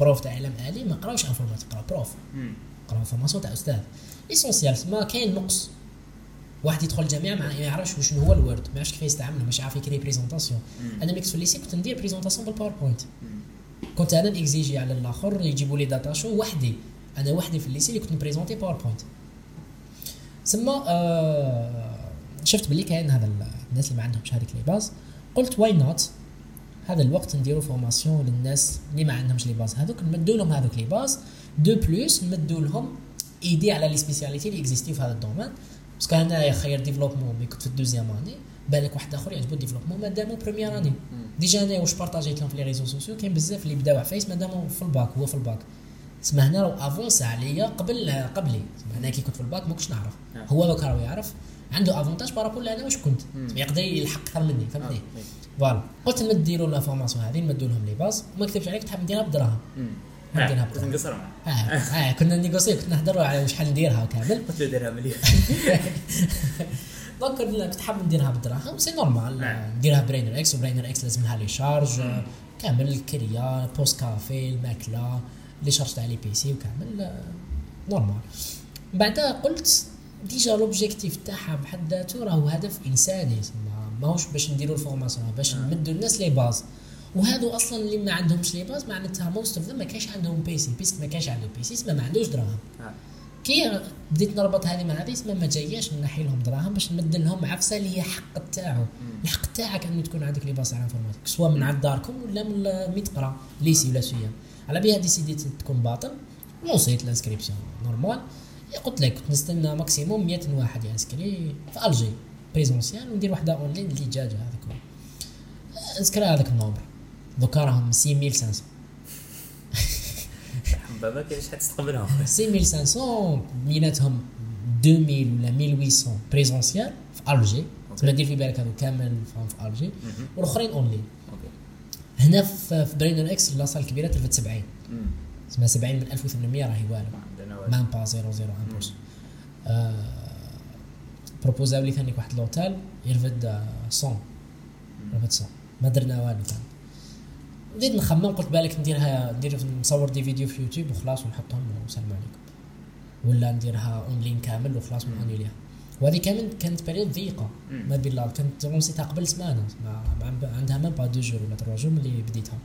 prof تاع علم آلي ما قراوش informatique قراو prof. قراو formation تاع أستاذ. essentiel ما كاين نقص. واحد يدخل الجامعة ما يعرفش شنو هو ال Word ما يعرفش كيف يستعمله مش عارف يكري présentation. أنا ميكس في ال lycée كنت ندير présentation بال PowerPoint. كنت أنا نكزيجي على الآخر يجيبوا لي data show وحدي. أنا وحدي في ال lycée اللي كنت نبريزونتي PowerPoint ثم آه شفت باللي كاين هذا ال- الناس اللي ما عندهمش هذيك les bases قلت why not هذا الوقت نديروا formation للناس اللي ما عندهمش les bases هذوك نمدوا لهم هذوك les bases de plus نمدوا لهم ايدي على les spécialités اللي اكزيستيو في هذا ال domaine parce que أنا يا خير développement mais كنت في ال deuxième année بالك واحد آخر يعجبو ال développement مادامو première année. déjà أنا واش بارطاجيت لهم في les réseaux sociaux كاين بزاف اللي بداو عفايس مادامو في الباك هو في الباك. تسمى هنا راه avance عليا قبل قبلي. أنا كي كنت في الباك ما كنتش نعرف. آه. هو دوك راه يعرف. عنده avantage par rapport أنا واش كنت. يقدر يلحق أكثر مني آه. فهمتني طيب. voilà. قلت نديروا la formation هذه نمدوا لهم les bases وما نكذبش عليك كنت حاب نديرها بدراهم. نديرها بدراهم. نقصر آه آه كنا نيغوسي كنت نهضروا على شحال نديرها وكامل. قلت له ديرها مليون. donc كنت حاب نديرها بالدراهم c'est normal. نديرها برينر إكس وبرينر إكس لازم لها les charges كامل الكريا pause café الماكلة les charges تاع les PC وكامل normal بعدها قلت déjà l'objectif تاعها بحد ذاته راهو هدف إنساني ما- ماهوش باش نديروا ال formation باش نعم. نمدوا الناس les bases وهادو أصلا اللي ما عندهمش les bases معناتها most of ما كانش عندهم PC parce que ما كانش عنده PC تسمى ما عندوش دراهم. آه. كي بديت نربط هذه مع هذه ما جاياش نحي لهم دراهم باش نمد لهم عفسة اللي هي حق تاعو. الحق تاعك انه تكون عندك les bases على l'informatique سواء من عند داركم ولا من مي تقرا lycée ولا CEM على بها ديسيديت تكون باطل لونسيت les inscriptions normal. قلت لك كنت نستنى maximum 100 واحد ينسكري في Alger présentiel وندير وحدة أونلاين اللي جاجة هذاك. هو نسكري هذاك ال nombre. دوكا راهم 6500 بابا كاين شحال تستقبلهم؟ 6500 بيناتهم 2000 ولا 1800 présentiel في Alger تما دير في بالك هذو كامل في الجي. والأخرين أونلاين. هنا في BrainerX la salle الكبيره ترفد 70 مم. تسمى 70 من 1800 راهي والو. même pas 001 آه بروبوزاو لي ثاني واحد l'hôtel يرفد آه، 100 يرفد 100 ما درنا والو ثاني بديت نخمم قلت بالك نديرها ندير نصور des vidéos في يوتيوب وخلاص ونحطهم والسلام عليكم. ولا نديرها اونلاين كامل وخلاص ونحني ليها. وهذه كانت كانت période ضيقة. ما بين الأرض. كانت لونسيتها قبل سمانة. ما ما- عندها même pas deux jours ولا trois jours ملي بديتها.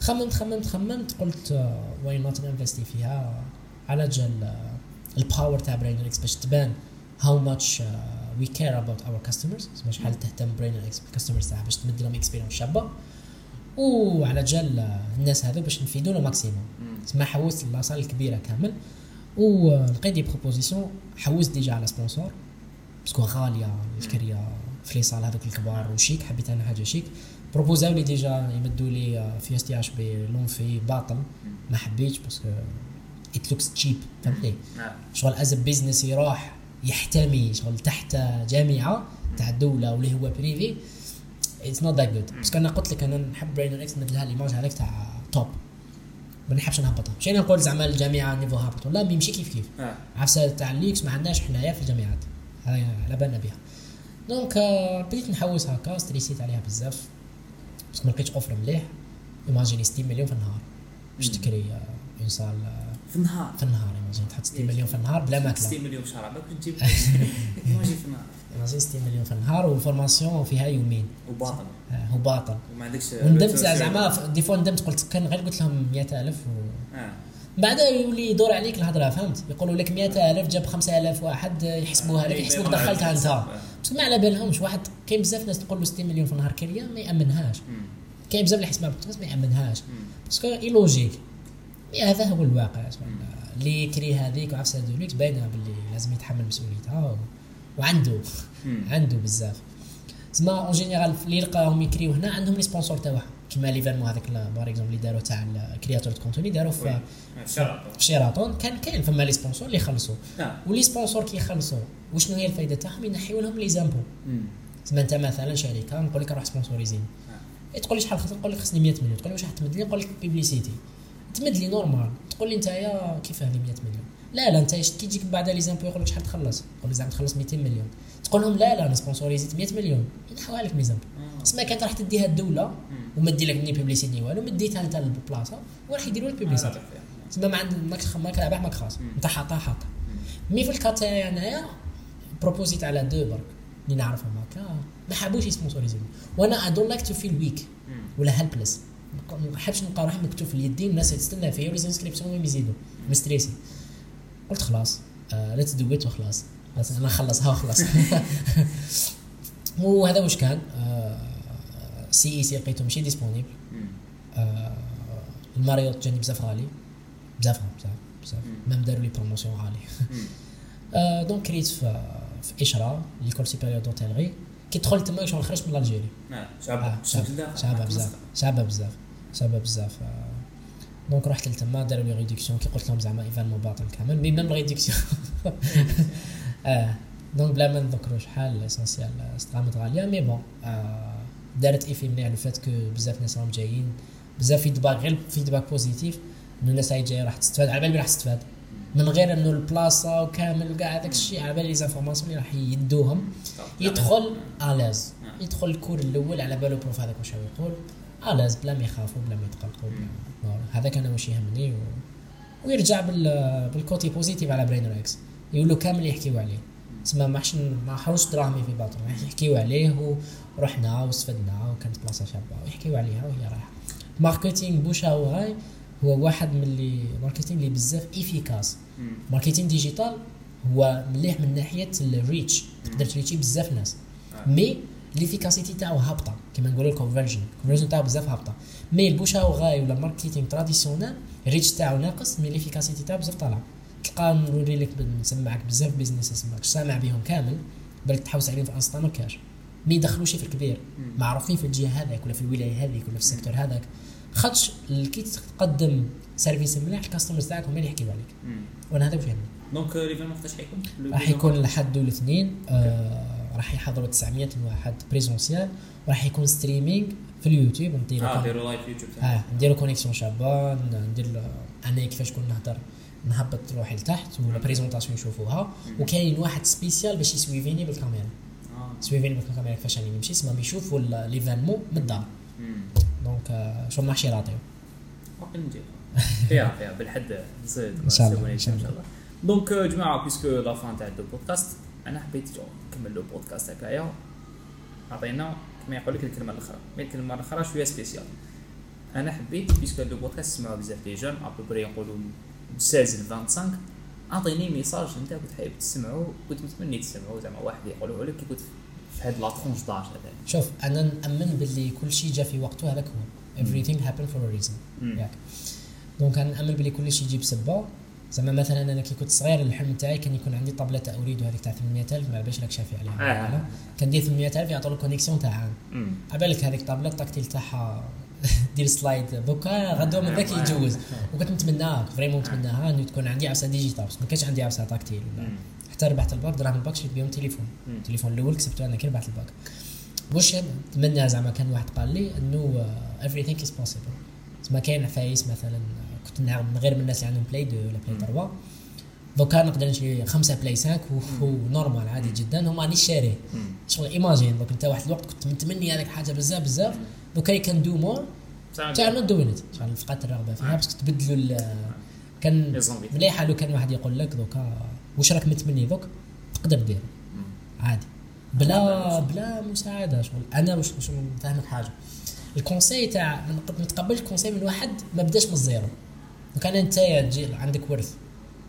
خممت خممت خممت قلت why not انفستي فيها؟ على جال ال power تاع Brain باش تبان. how much we care about our customers شحال تهتم BrainerX بال customers تاعها باش تمد لهم experience شابة. وعلى جال آه، الناس هذو باش نفيدو le maximum. تسمى حوست la salle الكبيرة كامل. ولقيت des propositions حوست déjà على sponsors parce que غالية الكريه في les salles هذوك الكبار وشيك حبيت أنا حاجة شيك. بروبوزاو لي déjà يمدوا لي آه، في اس تي اش بي لون في باطل ما حبيتش parce que it looks cheap فهمتني؟ نعم شغل as business يروح يحتمي شغل تحت جامعة تاع الدولة واللي هو privé it's not that good parce que أنا قلت لك أنا نحب BrainerX نمد لها l'image هذاك تاع top ما نحبش نهبطها مش أنا نقول زعما الجامعة niveau هابط. ولا يمشي كيف كيف. آه. عفسة تاع الليكس ما عندناش حنايا في الجامعات. على بالنا بها donc آه، بديت نحوس هكا ستريسيت عليها بزاف. بس ما لقيتش offre مليح. ايماجيني 60 مليون في النهار. باش. تكري آه، un آه، في النهار. في النهار imagine تحط 60 مليون في النهار بلا ماكلة. 60 مليون في شهر عباك تجيب. imagine في النهار. ايماجين 60 مليون في النهار و formation فيها يومين. وباطل آه، هو باطل وما عندكش وندمت زعما des fois ندمت قلت كان غير قلت لهم 100000 و آه. بعدها يولي يدور عليك الهضرة فهمت؟ يقولوا لك 100000 جاب 5000 واحد يحسبوها لك يحسبوك دخلتها أنت. بس ما على بالهمش واحد كاين بزاف ناس تقول له 60 مليون في النهار كريه ما يأمنهاش. كاين بزاف اللي يحسبها بالتونس ما يأمنهاش. parce que est logique هذا هو الواقع اللي يكري هذيك وعفسه de luxe باينة باللي لازم يتحمل مسؤوليتها. وعنده. عنده بزاف. تسمى en général اللي يلقاهم يكريو هنا عندهم les sponsors تاعهم كيما l'événement هذاك par exemple اللي داروا تاع les créateurs de contenu داروا. في آه، في Sheraton كان كاين فما les sponsors اللي يخلصوا آه و les sponsors كي يخلصوا وشنو هي الفائده تاعهم؟ ينحيو لهم les impôts. تسمى انت مثلا شركة نقول لك روح سبونسوريزيني آه. إيه تقول لي شحال خسرت نقول لك خصني 100 مليون. تقول لي واش راح تمد لي نقول لك publicité تمد لي normal. تقول لي نتايا كيف هذه 100 مليون؟ لا لا انت كي تجيك بعد les impôts يقول لك شحال تخلص؟ تقول لي زعما تخلص 200 مليون. تقول لهم لا لا أنا سبونسوريزيت 100 مليون. ينحوها لك ميزامبو آه. تسمى كانت راح تديها الدولة. وما دير لك ni publicité والو مديتها انت للبلاصه وراح يديروا لك آه، publicité تكفي. تسمى ما عندك ماك ماك رابح ماك خاص. انت حاطها حاطها. mais في ال cas تاعي انايا بروبوزيت على deux برك. اللي نعرفهم هكا. ما حابوش يسبونسوريزوني وأنا I don't like to feel weak. ولا helpless ما نحبش نلقى روحي مكتوب في اليدين والناس تستنى فيا و les inscriptions يزيدوا. مستريسي قلت خلاص let's do it وخلاص. خلاص أنا نخلصها وخلاص. وهذا واش كان؟ CIC لقيته ماشي disponible مم. آه، ال Marriott جاني بزاف غالي بزاف بزاف بزاف. même داروا لي promotion غالي. آه، donc كريت في في ESHRA l'école supérieure d'hôtellerie كي دخلت تما شغل خرجت من l'Algérie آه، آه، شاب شاب شابة بزاف. شابة بزاف. شابة بزاف. donc رحت لتما داروا لي réduction كي قلت لهم زعما événement باطل كامل. mais même réduction آه. donc بلا ما نذكروا شحال essentiel استغامت غاليه mais bon دارت effet مليح. le fait que بزاف ناس راهم جايين. بزاف feedback غير feedback positif انه الناس هاي جاية راح تستفاد. على بالي راح تستفاد. من غير انه البلاصة وكامل وكاع هذاك الشيء على بالي les informations اللي راح يدوهم. يدخل à l'aise آه. يدخل ال cours الأول على بالو prof هذاك واش يقول. à l'aise بلا ما يخافوا بلا ما يتقلقوا. هذاك أنا واش يهمني و... ويرجع بال... بال côté positif على BrainerX يقولوا كامل يحكيو عليه. تسمى ما حش ما حاولش دراهمي في باطل راح يحكيو عليه ورحنا واستفدنا وكانت بلاصة شابة. ويحكيو عليها وهي رايحة. marketing bouche à oreille هو واحد من les marketing اللي بزاف efficace. مم. marketing digital هو مليح من ناحية ال reach تقدر تريتشي بزاف ناس. آه. mais l'efficacité تاعو هابطة كيما نقولوا ال conversion ال conversion تاعو بزاف هابطة. mais ال bouche à oreille ولا marketing traditionnel ال reach تاعو ناقص mais l'efficacité تاعو بزاف طالعه تلقى نوري لك نسمعك بزاف business نسمعك سامع بهم كامل بالك تحوس عليهم في Insta ما كاش ما يدخلوش في الكبير. معروفين في الجهة هذاك ولا في الولاية هذيك ولا في ال secteur هذاك. خاطش كي تقدم service مليح ال customers تاعك هما اللي يحكيو عليك. وأنا هذا واش يهمني donc l'événement وقتاش حيكون؟ راح يكون الحد والاثنين آه راح يحضروا 900 واحد présentiel وراح يكون streaming في اليوتيوب نديروا آه كون- ديروا live يوتيوب. آه نديروا connexion شابة ندير أنا كيفاش كون نهضر نهبط روحي لتحت ولا présentation يشوفوها. وكاين واحد spécial باش يسويفيني بالكاميرا آه يسويفيني بالكاميرا كيفاش راني نمشي سما يشوفوا l'événement من الدار. مم. donc آه، شغل ما حش يراطيو باقي نجي فيها فيها بالحد نزيد إن شاء الله، إن شاء الله. donc جماعة puisque la fin تاع البودكاست أنا حبيت نكمل le podcast هكايا. عطينا كما يقول لك الكلمة الأخرى. mais الكلمة الأخرى شوية spéciale أنا حبيت puisque le podcast يسمعوا بزاف des jeunes à peu près يقولوا 16 ل 25 أعطيني message أنت كنت حابب تسمعوا كنت متمني تسمعوا زعما واحد يقولوا لك كي كنت في هاد la tranche d'âge هذا شوف أنا نأمن باللي كل شيء جا في وقته هذاك هو. Everything happened for a reason. ياك. donc أنا نأمن باللي كل شيء يجي بسبه. زعما مثلا أنا كي كنت صغير الحلم تاعي كان يكون عندي طابلة اريد هذيك تاع 800000 ما باش راك شافي عليها. آه. لا. كندير 800000 يعطوا لك connexion تاع عام. عبالك هذيك طابلة ال tactile تاعها دير slide بوكا غدوه من ذاك يتجوز. وكنت نتمناها vraiment نتمناها إنه تكون عندي عفسة digital بس ما كانش عندي عفسة tactile. حتى ربحت الباك دراهم الباك شريت بهم تليفون. مم. التليفون الأول كسبته أنا كي ربحت الباك؟ واش نتمنى زعما كان واحد قال لي إنه everything is possible. زعما كاين عفايس مثلا آه، كنت نعرف من غير من الناس اللي عندهم Play 2 ولا Play 3 دوكا نقدر نشري خمسة Play 5 و normal عادي جدا. هما راني شاريه. شغل imagine دوك انت واحد الوقت كنت متمني هذيك حاجة بزاف بزاف. دوكا كان do more. تاع not doing it شغل فقدت الرغبة فيها. بس تبدلوا ال- كان. مليحة لو كان واحد يقول لك دوكا واش راك متمني دوك تقدر دير. عادي. بلا بلا مساعدة شغل. أنا واش نفهمك حاجة. ال conseil تاع ما نتقبلش ال conseil من واحد ما بداش من ال zéro لو كان أنت تجي عندك ورث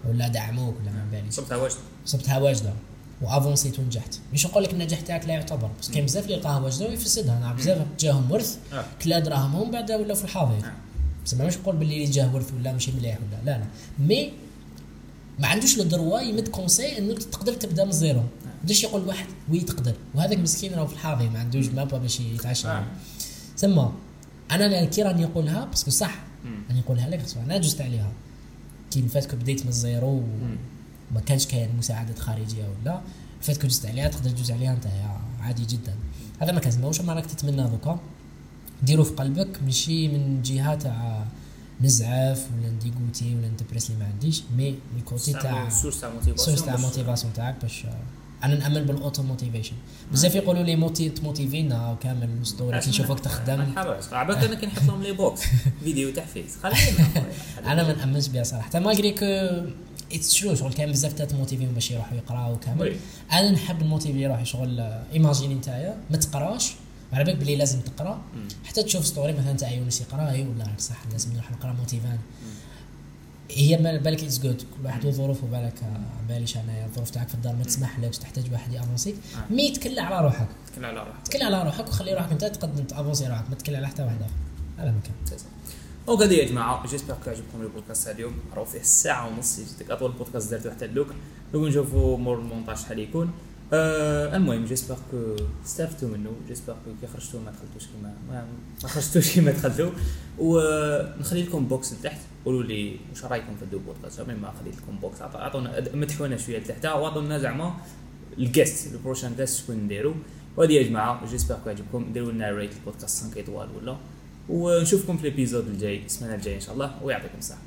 ولا دعموك ولا ما باليش. صبتها واجد صبتها واجدة. وافونسيت ونجحت مش نقول لك النجاح تاعك لا يعتبر. بس كاين بزاف اللي لقاها واجدة ويفسدها. أنا بزاف جاهم ورث آه. كلا دراهمهم بعد ولاو في الحاضر. آه. بس ما مش نقول باللي اللي جاه ورث ولا ماشي مليح ولا لا لا. mais ما عندوش le droit يمد conseil انه تقدر تبدأ من ال zéro بداش يقول واحد؟ oui تقدر. وهذاك مسكين راه في الحاضر ما عندوش مابا باش يتعشى. آه. تما أنا كي راني نقولها parce que صح. راني نقولها لك أنا جزت عليها. كي فاتك بديت من ال zéro. ما كانش كاين مساعدات خارجية ولا فاتك جزت عليها تقدر تجوز عليها أنت. عادي جدا. هذا ما كان ما راك تتمنى دوكا. ديرو في قلبك ماشي من جهة تاع نزعف ولا نديغوتي ولا ندبرس اللي ما عنديش mais ال côté تاع source تاع motivation source تاع motivation تاعك باش أنا نأمن بال auto motivation بزاف يقولوا لي موتي تموتيفينا وكامل story كي نشوفك تخدم. عباك أنا كنحط لهم les box فيديو تحفيز خلينا أنا ما نأمنش بها صراحة. حتى malgré que it's true شغل كاين بزاف تاع موتيفين باش يروحوا يقراوا كامل. أنا نحب الموتيفي يروح شغل imaginer نتايا ما تقراش على بالك بلي لازم تقرا حتى تشوف story مثلا تاع يونس يقرا اي ولا صح لازم نروح نقرا موتيفان هي ما بالك it's good كل واحد وظروفه بالك آه، باليش انايا الظروف تاعك في الدار ما تسمح لكش تحتاج واحد يافونسيك آه. mais تكلى على روحك تكلم على روحك تكلى على روحك وخلي روحك انت تقدم تافونسي روحك ما تكلى على حتى واحد اخر هذا مكان هذه يا جماعة j'espère que عجبكم البودكاست تاع اليوم راهو فيه ساعه ونص اطول بودكاست درته حتى اللوك دوك نشوفوا مور المونتاج شحال يكون آه المهم j'espère que استفدتوا منه j'espère que كي خرجتوا ما دخلتوش كيما ما, خرجتوش كيما دخلتوا. ونخلي لكم box لتحت قولوا لي واش رأيكم في ال deux podcasts ما خليت لكم box عطا- عطونا مدحونا شوية لتحت. وعطونا زعما ال guest ال prochain guest شكون نديرو. وهذه يا جماعة j'espère que عجبكم ديروا لنا rate البودكاست 5 étoiles ولا. ونشوفكم في ال épisode الجاي السمانه الجايه إن شاء الله. ويعطيكم الصحة.